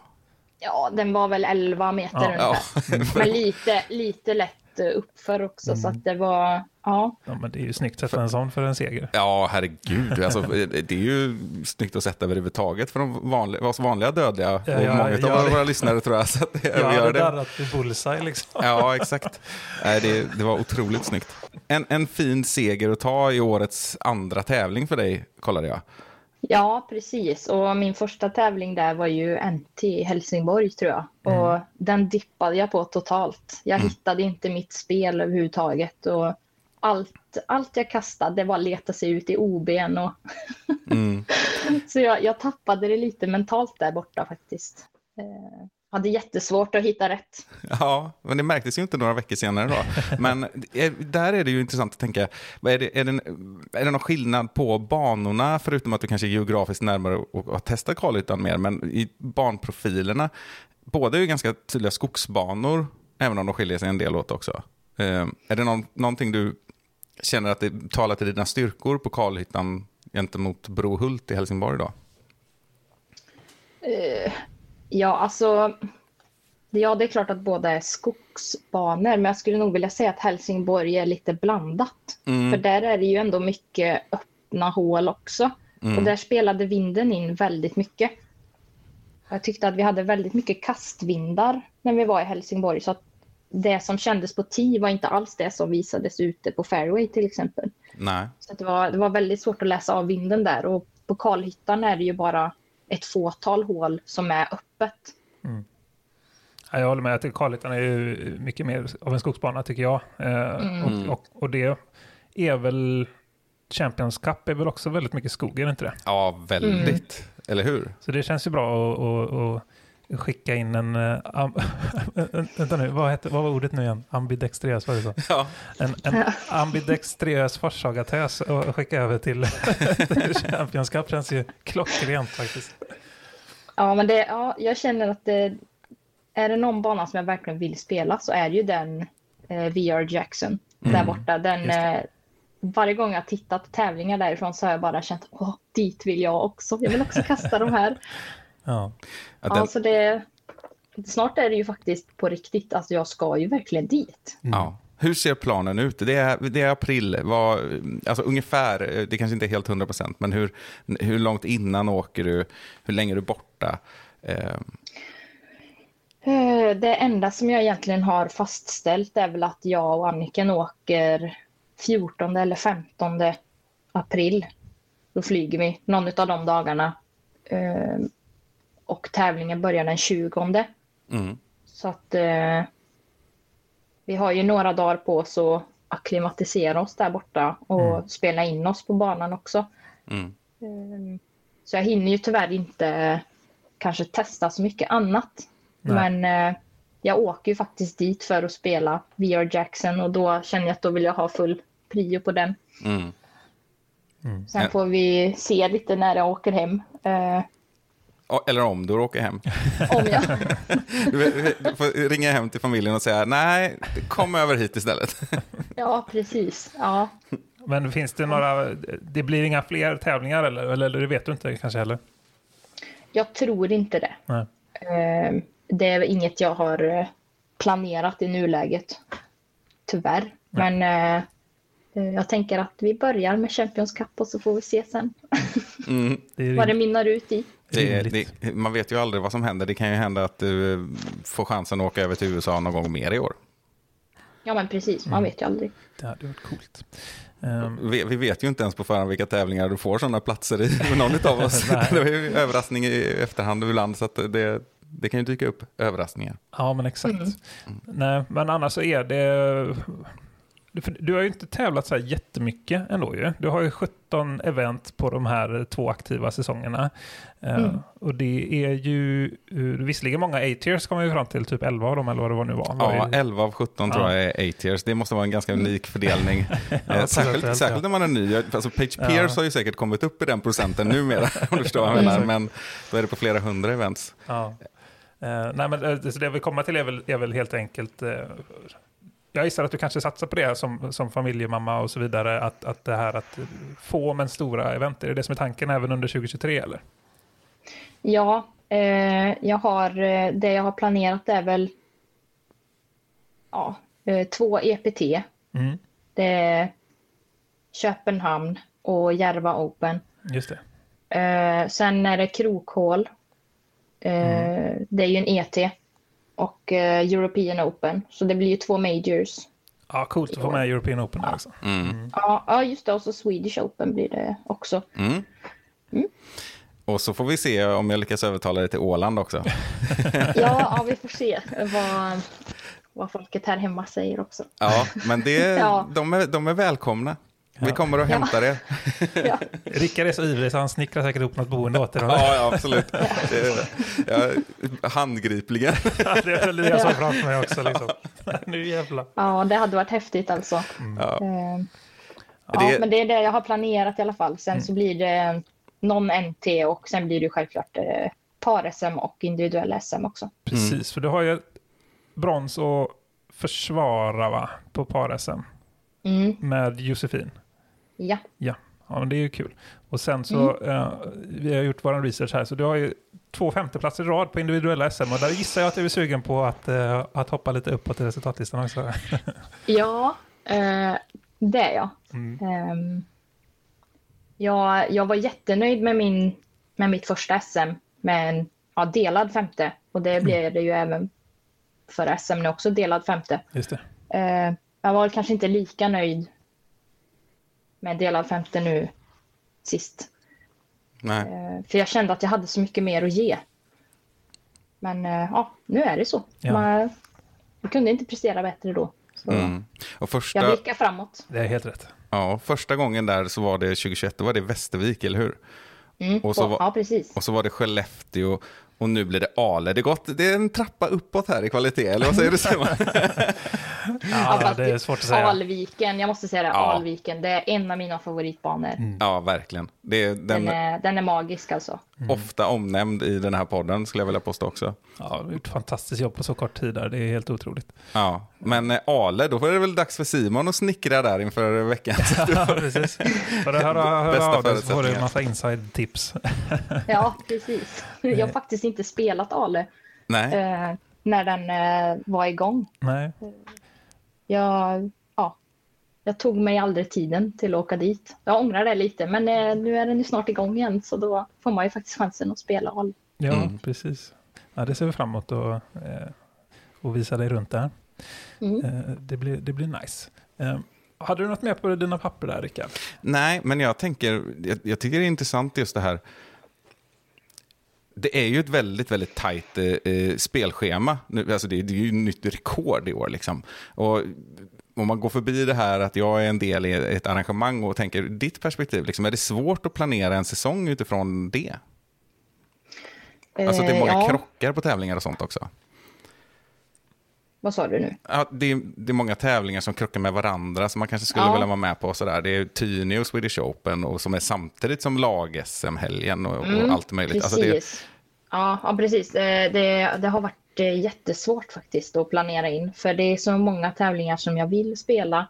Ja, den var väl 11 meter Ja. ungefär. Men lite, lite lätt uppför också. Så att det var, ja. Ja, men det är ju snyggt att sätta en sån för en seger. Ja, herregud. Alltså, [LAUGHS] det är ju snyggt att sätta överhuvudtaget för de vanliga, oss vanliga dödliga. och ja, många ja, av det- våra lyssnare tror jag. [LAUGHS] Så att det, Jag vi hade gör det. darrat i bullseye liksom. Ja, exakt. Nej, det, det var otroligt snyggt. En, en fin seger att ta i årets andra tävling för dig, kollade jag. Ja, precis. Och min första tävling där var ju NT i Helsingborg tror jag. Och den dippade jag på totalt. Jag hittade inte mitt spel överhuvudtaget. Och allt, allt jag kastade det var att leta sig ut i OBn. Och Mm. [LAUGHS] Så jag, jag tappade det lite mentalt där borta faktiskt. Hade jättesvårt att hitta rätt. [LAUGHS] Ja, men det märktes ju inte några veckor senare då. Men där är det ju intressant att tänka, är, det, är, det, är det någon skillnad på banorna, förutom att du kanske är geografiskt närmare och har testat kalytan mer, men i banprofilerna, båda är ju ganska tydliga skogsbanor, även om de skiljer sig en del åt också. Eh, är det någon, någonting du känner att det talar till dina styrkor på kalhyttan gentemot Brohult i Helsingborg då? Eh, ja, alltså. Ja, det är klart att båda är skogsbanor, men jag skulle nog vilja säga att Helsingborg är lite blandat. Mm. För där är det ju ändå mycket öppna hål också. Mm. Och där spelade vinden in väldigt mycket. Jag tyckte att vi hade väldigt mycket kastvindar när vi var i Helsingborg. Så att det som kändes på tee var inte alls det som visades ute på fairway till exempel. Nej. Så det, var, det var väldigt svårt att läsa av vinden där. Och på kalhyttan är det ju bara ett fåtal hål som är öppet. Ja, jag håller med att Kalhyttan är ju mycket mer av en skogsbana tycker jag. Eh, och, och, och det är väl Champions Cup är väl också väldigt mycket skog, är det inte det? Ja, väldigt. Eller hur? Så det känns ju bra att, skicka in en... eh, am, [LAUGHS] vänta nu, vad, hette, vad var ordet nu igen? Ambidextrös, var det så? Ja. En, en ambidextrös forsagatös och skicka över till, till [LAUGHS] Champions Cup känns ju klockrent faktiskt. Ja, men det, ja, jag känner att det, är det någon bana som jag verkligen vill spela så är det ju den eh, VR Jackson där borta. Den, eh, varje gång jag tittat på tävlingar därifrån så har jag bara känt åh, dit vill jag också. Jag vill också kasta de här. [LAUGHS] Ja. Ja, den, Alltså det, snart är det ju faktiskt på riktigt. Alltså jag ska ju verkligen dit. Ja. Hur ser planen ut? Det är, det är april, vad, alltså ungefär, det kanske inte är helt 100%, men hur, hur långt innan åker du? Hur länge är du borta? Eh, Eh, Det enda som jag egentligen har fastställt är väl att jag och Anniken åker 14 eller 15 april. Då flyger vi någon av de dagarna. Eh, Och tävlingen börjar den 20. mm, Så att eh, vi har ju några dagar på oss att akklimatisera oss där borta och spela in oss på banan också. mm. Eh, Så jag hinner ju tyvärr inte kanske testa så mycket annat. Nej. Men eh, jag åker ju faktiskt dit för att spela VR Jackson och då känner jag att då vill jag ha full prio på den. Mm. Sen Ja. får vi se lite när jag åker hem. Eller om du åker hem. [LAUGHS] om jag... [LAUGHS] Du, du får ringa hem till familjen och säga nej, kom över hit istället. [LAUGHS] ja, precis. Ja. Men finns det några, det blir inga fler tävlingar eller, eller det vet du inte kanske heller? Jag tror inte det. Nej. Eh, det är inget jag har eh, planerat i nuläget. Tyvärr. Men eh, eh, jag tänker att vi börjar med Champions Cup och så får vi se sen Mm. Det är vad det mynnar ut i. Det, det, man vet ju aldrig vad som händer. Det kan ju hända att du eh, får chansen att åka över till USA någon gång mer i år. Ja, men precis. Man vet ju aldrig. Det hade varit coolt. Ehm, Vi, vi vet ju inte ens på förhand vilka tävlingar du får sådana platser i, [LAUGHS] någon av oss. [LAUGHS] Det är ju överraskning i efterhand ibland, så att det, det kan ju dyka upp överraskningar. Ja, men exakt. Mm. Nej, men annars så är det... Du, för du har ju inte tävlat så här jättemycket ändå ju. Du har ju 17 event på de här två aktiva säsongerna. Eh, Mm. och det är ju uh, visserligen många A-tiers kommer vi fram till, typ 11 av dem eller vad det var nu var. Var Ja, det- 11 av 17 tror Ja. jag är A-tiers. Det måste vara en ganska unik fördelning. [LAUGHS] Eh, procentuellt, särskilt, ja. särskilt när man är ny. Alltså Page Ja. Pierce har ju säkert kommit upp i den procenten numera, [LAUGHS] om du förstår vad jag menar. Mm. Men då är det på flera hundra events. Ja. Eh, nej, men så det vi kommer till är väl, är väl helt enkelt... jag gissar att du kanske satsar på det som, som familjemamma och så vidare. Att, att det här att få men stora event, är det det som är tanken även under 2023 eller? Ja, eh, jag har, eh, det jag har planerat är väl ja, eh, två EPT. Mm, Det är Köpenhamn och Järva Open. just det. Eh, sen är det Krokhål. Eh, Det är ju en ET. Och eh, European Open. Så det blir ju två majors. Ja, coolt att få med European Open där också. Mm. Ja, ja just det. Och så Swedish Open blir det också. Mm. Och så får vi se om jag lyckas övertala dig till Åland också. [LAUGHS] Ja, ja vi får se vad, vad folket här hemma säger också. Ja, men det, [LAUGHS] Ja. de, är, de är välkomna. Vi Ja. kommer och hämtar er. Ja, [LAUGHS] Rickard är så ivrig så han snickrar säkert ihop något boende åt er. Ja, ja absolut. Ja, handgripligen. det är väl det jag såg framför mig också. Liksom. [LAUGHS] nu jävlar. ja, det hade varit häftigt alltså. Ja. Eh, Ja, Det- men det är det jag har planerat i alla fall. Sen så blir det någon NT och sen blir det självklart eh, par-SM och individuella SM också. Precis, för du har ju brons att försvara va? på par-SM Mm, med Josefin. Ja. Ja, ja men det är ju kul. Och sen så, eh, vi har gjort vår research här, så du har ju två femteplatser i rad på individuella SM och där gissar jag att du är sugen på att, eh, att hoppa lite uppåt i resultatlistan också. [LAUGHS] Ja, eh, det är jag. Mm. Ehm, jag. Jag var jättenöjd med, min, med mitt första SM med en ja, delad femte. Och det blev det ju även för SM nu också, delad femte. Just det. Eh, jag var kanske inte lika nöjd med delad femte nu sist. Nej. Eh, för jag kände att jag hade så mycket mer att ge. Men eh, ja, nu är det så. Ja. Man, jag kunde inte prestera bättre då. Så Mm. Och första, jag blickar framåt. Det är helt rätt. ja, första gången där så var det 2021, då var det Västervik, eller hur? Mm. Och så var- Ja, precis. Och så var det Skellefteå och nu blir det Ale. Det är, gott, det är en trappa uppåt här i kvalitet, eller vad säger du Simon? [LAUGHS] Ja, det är svårt att säga. Alviken, jag måste säga det, Ja. Alviken, det är en av mina favoritbanor. ja, verkligen. Det är, den Den, är är, den är magisk alltså. ofta omnämnd i den här podden, skulle jag vilja påstå också. Ja, du har gjort fantastiskt jobb på så kort tid där. Det är helt otroligt. Ja, men eh, Ale, då var det väl dags för Simon att snickra där inför veckan. [LAUGHS] Ja, precis. För det här hör [LAUGHS] Bästa av dig så får du en massa inside-tips. Ja, precis. Jag har faktiskt inte spelat Ale Nej, eh, när den eh, var igång. Nej, Jag, ja, jag tog mig aldrig tiden till att åka dit. Jag ångrar det lite, men eh, nu är den ju snart igång igen så då får man ju faktiskt chansen att spela Ale. ja, Mm. precis. Ja, det ser vi fram emot och, eh, och visa dig runt där. Mm. Eh, det, blir, det blir nice. Eh, hade du något mer på dina papper där, Rickard? Nej, men jag tänker, jag, jag tycker det är intressant just det här. Det är ju ett väldigt, väldigt tajt eh, eh, spelschema. Nu, alltså det, det är ju nytt rekord i år. Liksom. Och om man går förbi det här att jag är en del i ett arrangemang och tänker, ditt perspektiv, liksom, är det svårt att planera en säsong utifrån det? Alltså det är många Eh, ja, krockar på tävlingar och sånt också. Vad sa du nu? Ja, det, är, det är många tävlingar som krockar med varandra som man kanske skulle Ja. vilja vara med på. Sådär. Det är Tyni och Swedish Open och som är samtidigt som lag-SM-helgen och, och allt möjligt. Precis. Alltså det, ja, ja, precis. Eh, Det, det har varit eh, jättesvårt faktiskt att planera in. För det är så många tävlingar som jag vill spela.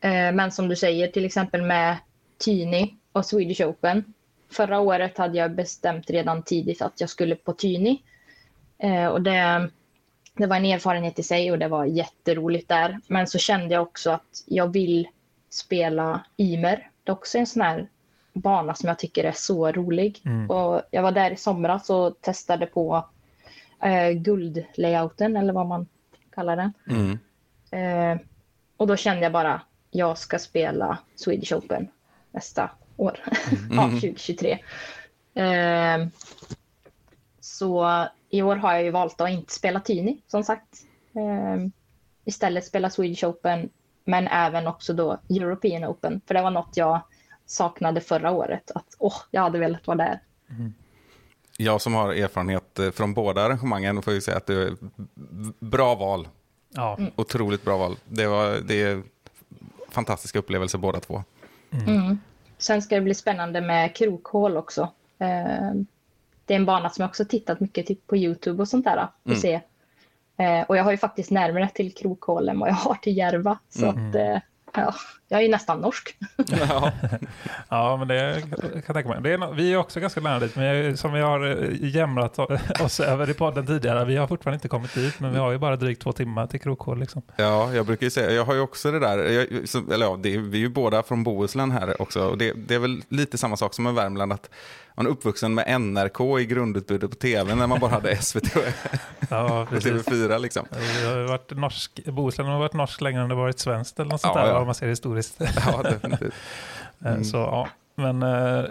Eh, Men som du säger, till exempel med Tyni och Swedish Open. Förra året hade jag bestämt redan tidigt att jag skulle på Tyni. Och det, det var en erfarenhet i sig och det var jätteroligt där. Men så kände jag också att jag vill spela Ymer. Det är också en sån här bana som jag tycker är så rolig. Mm. Och jag var där i somras och testade på eh, guldlayouten eller vad man kallar den. mm, Eh, och då kände jag bara, jag ska spela Swedish Open nästa år, [LAUGHS] ja, 2023. Eh, så i år har jag ju valt att inte spela Tyni, som sagt. Eh, istället spela Swedish Open, men även också då European Open. För det var något jag saknade förra året. Att åh, jag hade velat vara där. Jag som har erfarenhet eh, från båda arrangemangen får ju säga att det är bra val. Ja, Otroligt bra val. Det, var, det är fantastiska upplevelser båda två. Mm. Sen ska det bli spännande med krokhål också. Eh, det är en bana som jag också tittat mycket typ på YouTube och sånt där. För att se. Eh, och jag har ju faktiskt närmare till krokhål än vad jag har till Järva. Så att, eh, ja, jag är ju nästan norsk. Ja. [LAUGHS] ja men det kan jag tänka mig. Det är, no- vi är också ganska nära dit, men jag, som vi har eh, jämrat [LAUGHS] oss över i podden tidigare, vi har fortfarande inte kommit dit, men vi har ju bara drygt två timmar till krokhål. Liksom. Ja, jag brukar ju säga, jag har ju också det där, jag, som- eller ja, det, vi är ju båda från Bohuslän här också, och det, det är väl lite samma sak som med Värmland, att man är uppvuxen med NRK i grundutbudet på tv när man bara hade [LAUGHS] SVT och Ja, precis. TV4 liksom. Vi har ju varit norsk, Bohuslän har varit norsk längre än det varit svenskt eller något sånt Ja, där, ja. om man ser historiskt. Ja, definitivt. [LAUGHS] Eh, Så ja, men eh,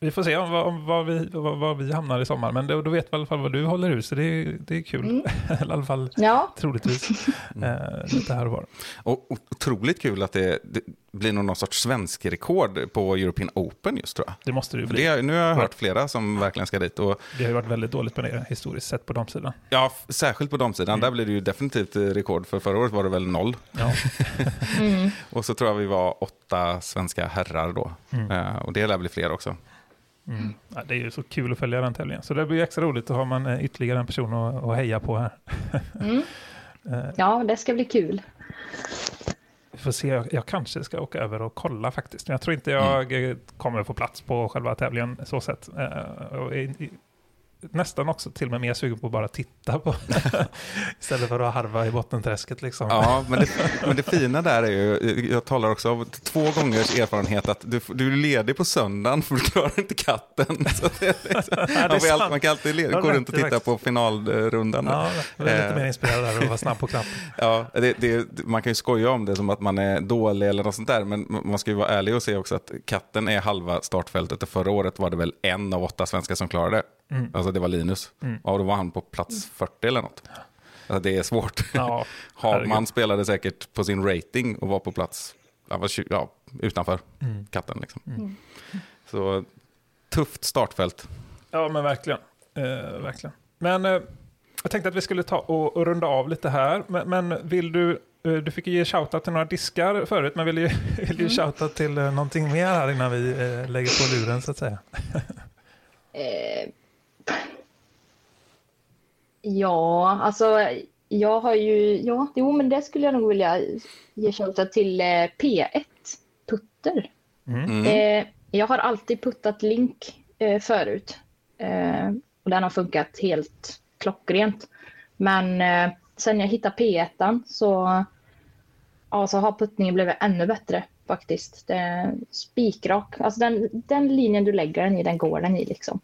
vi får se om, vad- vi, vad, vi hamnar i sommar. Men då, då vet vi i alla fall vad du håller hus, så det, är- det är kul. Eller [LAUGHS] i alla fall Ja, troligtvis. [LAUGHS] Eh, lite här och var. Och otroligt kul att det, det blir någon sorts svensk rekord på European Open just tror jag. Det måste det ju bli. det, nu har jag hört flera som verkligen ska dit. Och, Det har ju varit väldigt dåligt med det historiskt sett på de sidan. ja, särskilt på damsidan, där blir det ju definitivt eh, rekord. För förra året var det väl noll. Ja, [LAUGHS] Och så tror jag vi var åtta svenska herrar då. Eh, och det lär bli fler också. Mm. ja, det är ju så kul att följa den tävlingen. Så det blir extra roligt, då har man eh, ytterligare en person att, att heja på här. [LAUGHS] ja, det ska bli kul. Vi får se, jag, jag kanske ska åka över och kolla faktiskt. Men jag tror inte jag eh, kommer få plats på själva tävlingen så sett. Eh, i, i, nästan också till och med mer sugen på att bara titta på [LAUGHS] istället för att harva i bottenträsket liksom. Ja, men det, men det fina där är ju, jag talar också av två gångers erfarenhet att du, du är ledig på söndagen för du klarar inte katten. [LAUGHS] Så det är liksom, det är man, kan alltid led, Det har gå runt och titta på finalrundan. Ja, jag är lite Eh. mer inspirerad där och vara snabb på knappen. [LAUGHS] Ja, det, det, man kan ju skoja om det som att man är dålig eller något sånt där, men man ska ju vara ärlig och säga också att katten är halva startfältet och förra året var det väl en av åtta svenskar som klarade det. Mm. Alltså det var Linus. Och då var han på plats 40 eller något. Alltså det är svårt. [LAUGHS] Ja, [LAUGHS] herregud. spelade säkert på sin rating och var på plats han var, tju- ja, utanför Mm. katten. Liksom. Så tufft startfält. Ja, men verkligen. Eh, verkligen. Men eh, jag tänkte att vi skulle ta och, och runda av lite här. Men, men vill du, eh, du fick ju ge shoutout till några diskar förut, men vill du, [LAUGHS] vill du shoutout till eh, någonting mer här innan vi eh, lägger på luren så att säga? Ja, alltså jag har ju, ja, jo men det skulle jag nog vilja ge shoutout till eh, P1 Putter. Mm. Eh, jag har alltid puttat link eh, förut eh, och den har funkat helt klockrent. Men eh, sen jag hittade P1 så, ja, så har puttningen blivit ännu bättre faktiskt. Det spikrak, alltså den, den linjen du lägger den i, den går den i liksom.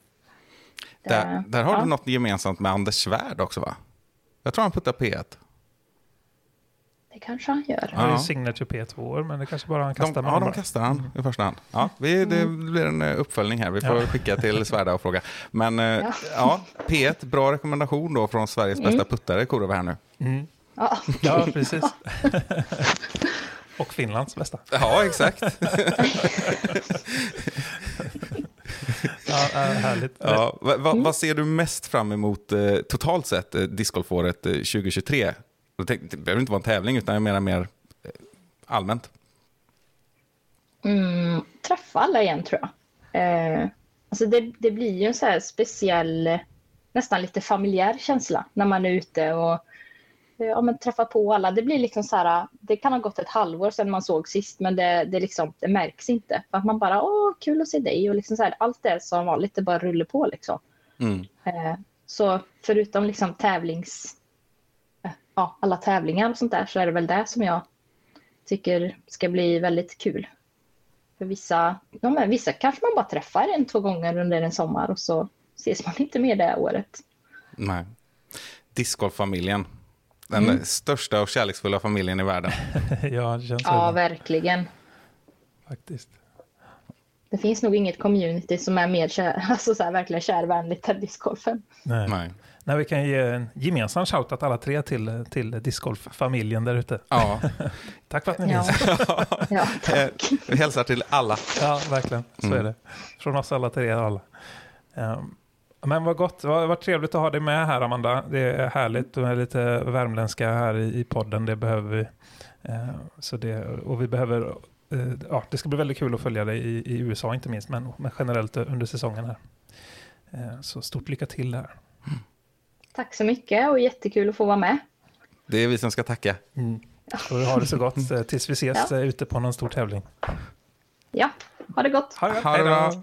Där, Eh, där har ja. du något gemensamt med Anders Svärd också va? Jag tror han puttar P1. Det kanske han gör. Han har ju Ja. Signature P2, men det kanske bara han De, kastar med ja, de kastar han i första hand. Ja, vi, det blir en eh, uppföljning här. Vi får Ja. skicka till [LAUGHS] Svärda och fråga. Men eh, ja. Ja. P1, bra rekommendation då från Sveriges bästa puttare, Korover här nu. Mm. Ja. Ja, precis. [LAUGHS] Och Finlands bästa. Ja, exakt. [LAUGHS] Ja, härligt. Ja, va, va, vad ser du mest fram emot eh, totalt sett eh, discgolfåret eh, 2023? Då tänk- Det behöver inte vara en tävling, utan jag menar mer eh, allmänt. Mm, träffa alla igen tror jag. Eh, alltså det, det blir ju en så här speciell, nästan lite familjär känsla när man är ute och eh, ja, men träffar på alla. Det blir liksom så här, det kan ha gått ett halvår sedan man såg sist men det, det, liksom, det märks inte. För att man bara, åh kul att se dig och liksom så här, allt det som vanligt, det bara rullar på liksom. Mm. Eh, så förutom liksom tävlings, eh, ja, alla tävlingar och sånt där så är det väl det som jag tycker ska bli väldigt kul. För vissa, ja, men vissa kanske man bara träffar en, två gånger under en sommar och så ses man inte mer det året. Nej. Discgolffamiljen. Den största och kärleksfulla familjen i världen. [LAUGHS] ja, det känns så. Ja, verkligen. faktiskt. Det finns nog inget community som är mer kär, [LAUGHS] alltså så här, verkligen kärvänligt än discgolfen. Nej. Nej. Nej, vi kan ge en gemensam shoutout alla tre till, till discgolf-familjen där ute. Ja, [LAUGHS] Tack för att ni Ja, finns. [LAUGHS] ja eh, tack. vi hälsar till alla. Ja, verkligen. Så Mm. är det. Från oss alla till er alla. Ehm, men vad gott. Vad, vad trevligt att ha dig med här, Amanda. Det är härligt med lite värmländska här i, i podden. Det behöver vi. Ehm, så det, och vi behöver... eh, ja, det ska bli väldigt kul att följa dig i, i USA inte minst, men, men generellt under säsongen här. Ehm, så stort lycka till där. Tack så mycket och jättekul att få vara med. Det är vi som ska tacka. Och ha det så gott eh, tills vi ses Ja. eh, ute på någon stor tävling. Ja, ha det gott. Ha det, Ha det Hej då. bra.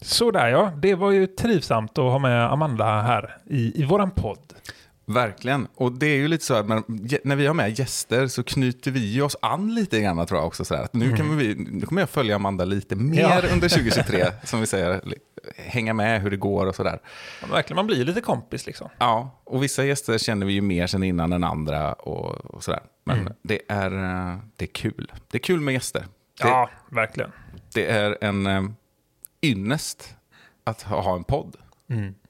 Sådär ja, det var ju trivsamt att ha med Amanda här i, i våran podd. Verkligen. Och det är ju lite så att när vi har med gäster så knyter vi oss an lite grann tror jag också. Så att nu, kan vi, nu kommer jag följa Amanda lite mer Ja. under [LAUGHS] 2023, som vi säger. Hänga med hur det går och sådär. Ja, Verkligen, man blir ju lite kompis liksom. Ja, och vissa gäster känner vi ju mer sen innan än andra och, och sådär. Men det, är, eh, det är kul. Det är kul med gäster. Det, Ja, verkligen. det är en eh, ynnest att ha, en podd.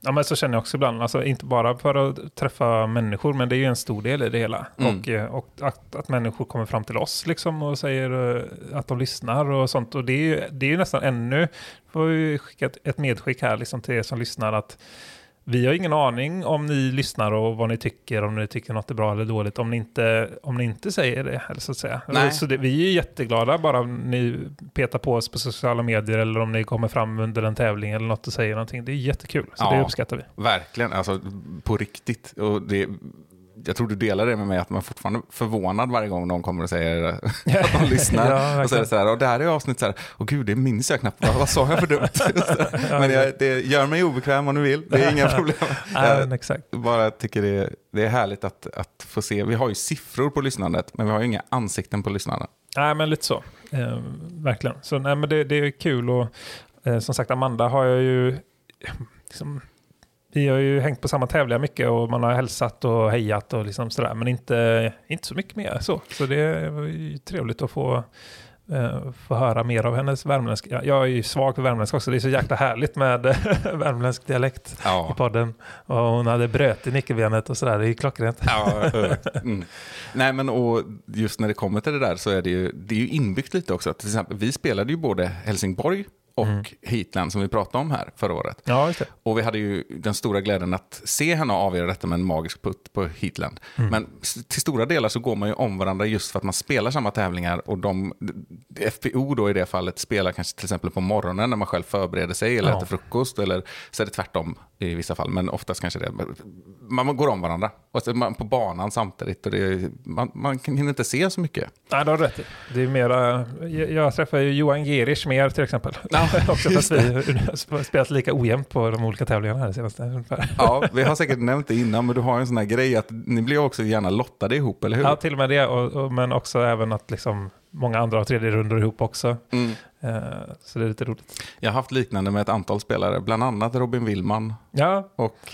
Ja, men så känner jag också ibland, alltså inte bara för att träffa människor, men det är ju en stor del i det hela. Mm. Och, eh, och att, att människor kommer fram till oss liksom och säger eh, att de lyssnar och sånt. Och det är ju, det är ju nästan ännu, får vi skicka ett, ett medskick här liksom till er som lyssnar, att vi har ingen aning om ni lyssnar och vad ni tycker, om ni tycker något är bra eller dåligt, om ni inte, om ni inte säger det, eller så att säga. Nej. Så det, vi är jätteglada bara om ni petar på oss på sociala medier eller om ni kommer fram under en tävling eller något och säger någonting. Det är jättekul, så Ja. det uppskattar vi. Verkligen, alltså på riktigt. Och det, jag tror du delar det med mig, att man är fortfarande förvånad varje gång någon kommer och säger [LAUGHS] att de [LAUGHS] lyssnar. Ja, och det så här, och det här är avsnitt så här, åh gud, det minns jag knappt, vad, sa jag för dumt? [LAUGHS] Men jag, det gör mig obekväm om du vill, det är inga problem. Ja, Jag exakt. bara tycker det, är- det är härligt att, att få se, vi har ju siffror på lyssnandet, men vi har ju inga ansikten på lyssnarna. Nej, men lite så. Eh, verkligen. Så nej, men det, det är kul och eh, som sagt, Amanda har jag ju... Liksom, vi har ju hängt på samma tävlingar mycket och man har hälsat och hejat och liksom sådär, men inte, inte så mycket mer så. Så det var ju trevligt att få, eh, få höra mer av hennes värmländska. Jag, är ju svag för värmländska också, det är så jäkla härligt med [LAUGHS] värmländsk dialekt i Ja. podden. Och hon hade bröt i nyckelbenet och sådär, det är ju klockrent. Ja, mm. Nej, men och just när det kommer till det där så är det ju, det är ju inbyggt lite också. Till exempel, vi spelade ju både Helsingborg och Heatland som vi pratade om här förra året. Ja, det. Och vi hade ju den stora glädjen att se henne avgöra detta med en magisk putt på Heatland. Men s- till stora delar så går man ju om varandra just för att man spelar samma tävlingar och de, FPO då i det fallet spelar kanske till exempel på morgonen när man själv förbereder sig eller Ja. äter frukost eller så är det tvärtom i vissa fall, men oftast kanske det. Man, går om varandra och så är man på banan samtidigt och det, man, man kan hinner inte se så mycket. Nej, du har rätt i. Det är mera, jag, jag träffar ju Johan Gerisch mer till exempel. Också fast vi har spelat lika ojämnt på de olika tävlingarna här senaste. ungefär. Ja, vi har säkert nämnt det innan, men du har en sån här grej att ni blir också gärna lottade ihop, eller hur? Ja, till och med det. Och, och, men också även att liksom många andra har tredje rundor ihop också. Mm. Eh, så det är lite roligt. Jag har haft liknande med ett antal spelare, bland annat Robin Willman Ja, och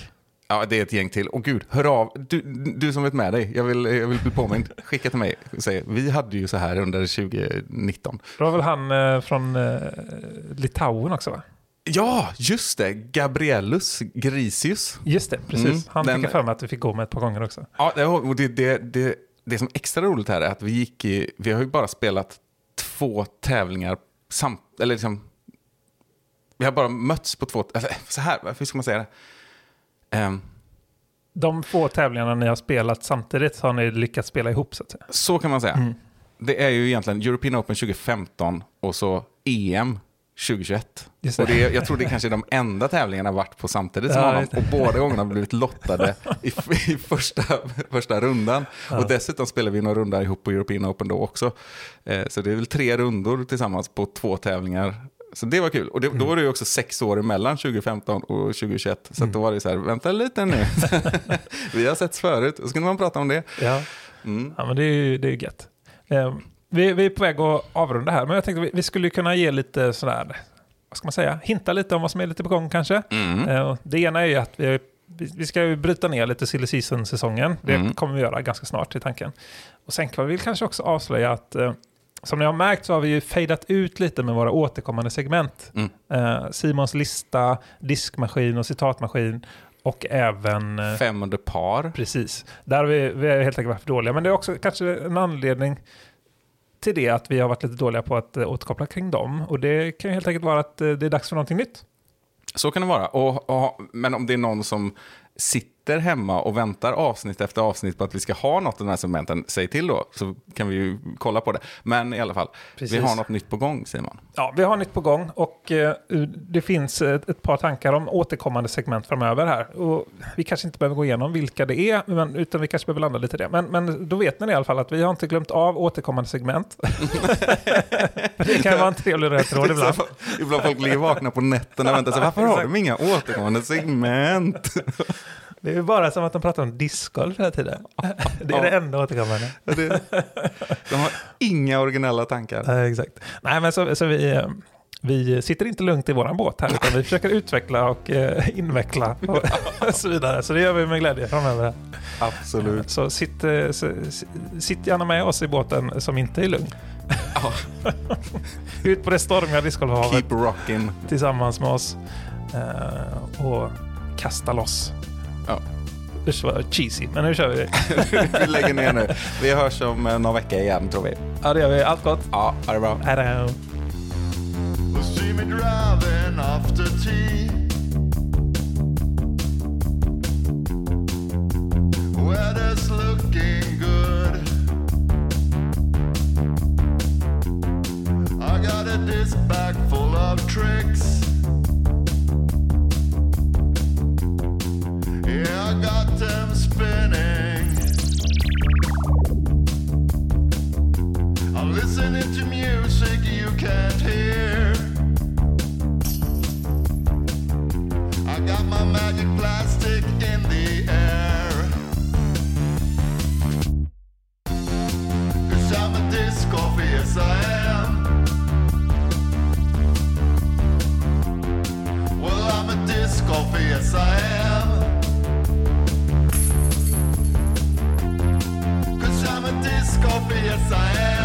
ja, det är ett gäng till. Och gud, hör av, du, du som vet med dig, jag vill, jag vill bli påmind, [LAUGHS] skicka till mig säg, vi hade ju så här under 2019. det var väl han eh, från eh, Litauen också va? Ja, just det, Gabrielus Grisius. Just det, precis. Mm, han den- fick jag för mig att vi fick gå med ett par gånger också. Ja, det, och det, det, det, det som är extra roligt här är att vi gick i, vi har ju bara spelat två tävlingar samt, eller liksom, vi har bara mötts på två, eller, så här, hur ska man säga det? Ehm, De få tävlingarna ni har spelat samtidigt har ni lyckats spela ihop så att säga. Så kan man säga. Det är ju egentligen European Open 2015 och så EM 2021. Just det. Och det är, jag tror det kanske är de enda tävlingarna varit på samtidigt som Ja, honom. Och båda gångerna har blivit lottade i, i första, första rundan. Och dessutom spelar vi några rundor ihop på European Open då också. Eh, så det är väl tre rundor tillsammans på två tävlingar. Så det var kul. Och det, då var det ju också sex år emellan 2015 och 2021. Så att då var det så här, vänta lite nu. [LAUGHS] vi har setts förut, och så kunde man prata om det. Ja, Mm. ja men det är ju det är gött. Eh, vi, vi är på väg att avrunda här, men jag tänkte vi, vi skulle kunna ge lite sådär, vad ska man säga, hinta lite om vad som är lite på gång kanske. Mm. Eh, Det ena är ju att vi, vi ska ju bryta ner lite silly season-säsongen. Det Mm. kommer vi göra ganska snart i tanken. Och sen kan vi kanske också avslöja att eh, som ni har märkt så har vi ju fejdat ut lite med våra återkommande segment. Mm. Eh, Simons lista, diskmaskin och citatmaskin och även... eh, Fem under par. Precis. Där har vi, vi har helt enkelt varit dåliga. Men det är också kanske en anledning till det att vi har varit lite dåliga på att eh, återkoppla kring dem. Och det kan ju helt enkelt vara att eh, det är dags för någonting nytt. Så kan det vara. Och, och, men om det är någon som sitter hemma och väntar avsnitt efter avsnitt på att vi ska ha något i den här segmenten, säg till då, så kan vi ju kolla på det. Men i alla fall, Precis. vi har något nytt på gång, Simon. Ja, vi har nytt på gång och eh, det finns ett, ett par tankar om återkommande segment framöver här. Och vi kanske inte behöver gå igenom vilka det är, men, utan vi kanske behöver landa lite i det. Men, men då vet ni i alla fall att vi har inte glömt av återkommande segment. [LAUGHS] det kan vara en trevlig röd tråd ibland. [LAUGHS] Ibland folk ligger vakna på nätterna och väntar sig, varför har de inga återkommande segment? [LAUGHS] Det är bara som att de pratar om discgolf hela tiden. [LAUGHS] Det är Ja. det enda återkommande. Det, de har inga originella tankar. Nej, exakt. Nej, men så, så vi, eh, vi sitter inte lugnt i våran båt här, utan vi försöker utveckla och eh, inveckla och [LAUGHS] så vidare. Så det gör vi med glädje framöver. Absolut. Så sitt, eh, så, sitt gärna med oss i båten som inte är lugn. [LAUGHS] Ut på det stormiga discgolfhavet Keep rocking. tillsammans med oss eh, och kasta loss. Ja. Usch vad cheesy, men nu kör vi. [LAUGHS] vi lägger ner nu. Vi hörs om eh, några veckor igen, tror vi. Ja, det gör vi. Allt gott. Ja, ha det bra. Hej. Weather's looking good. I got a disc bag full of tricks. Well, I'm a disc golfer, yes I am. I'm a disc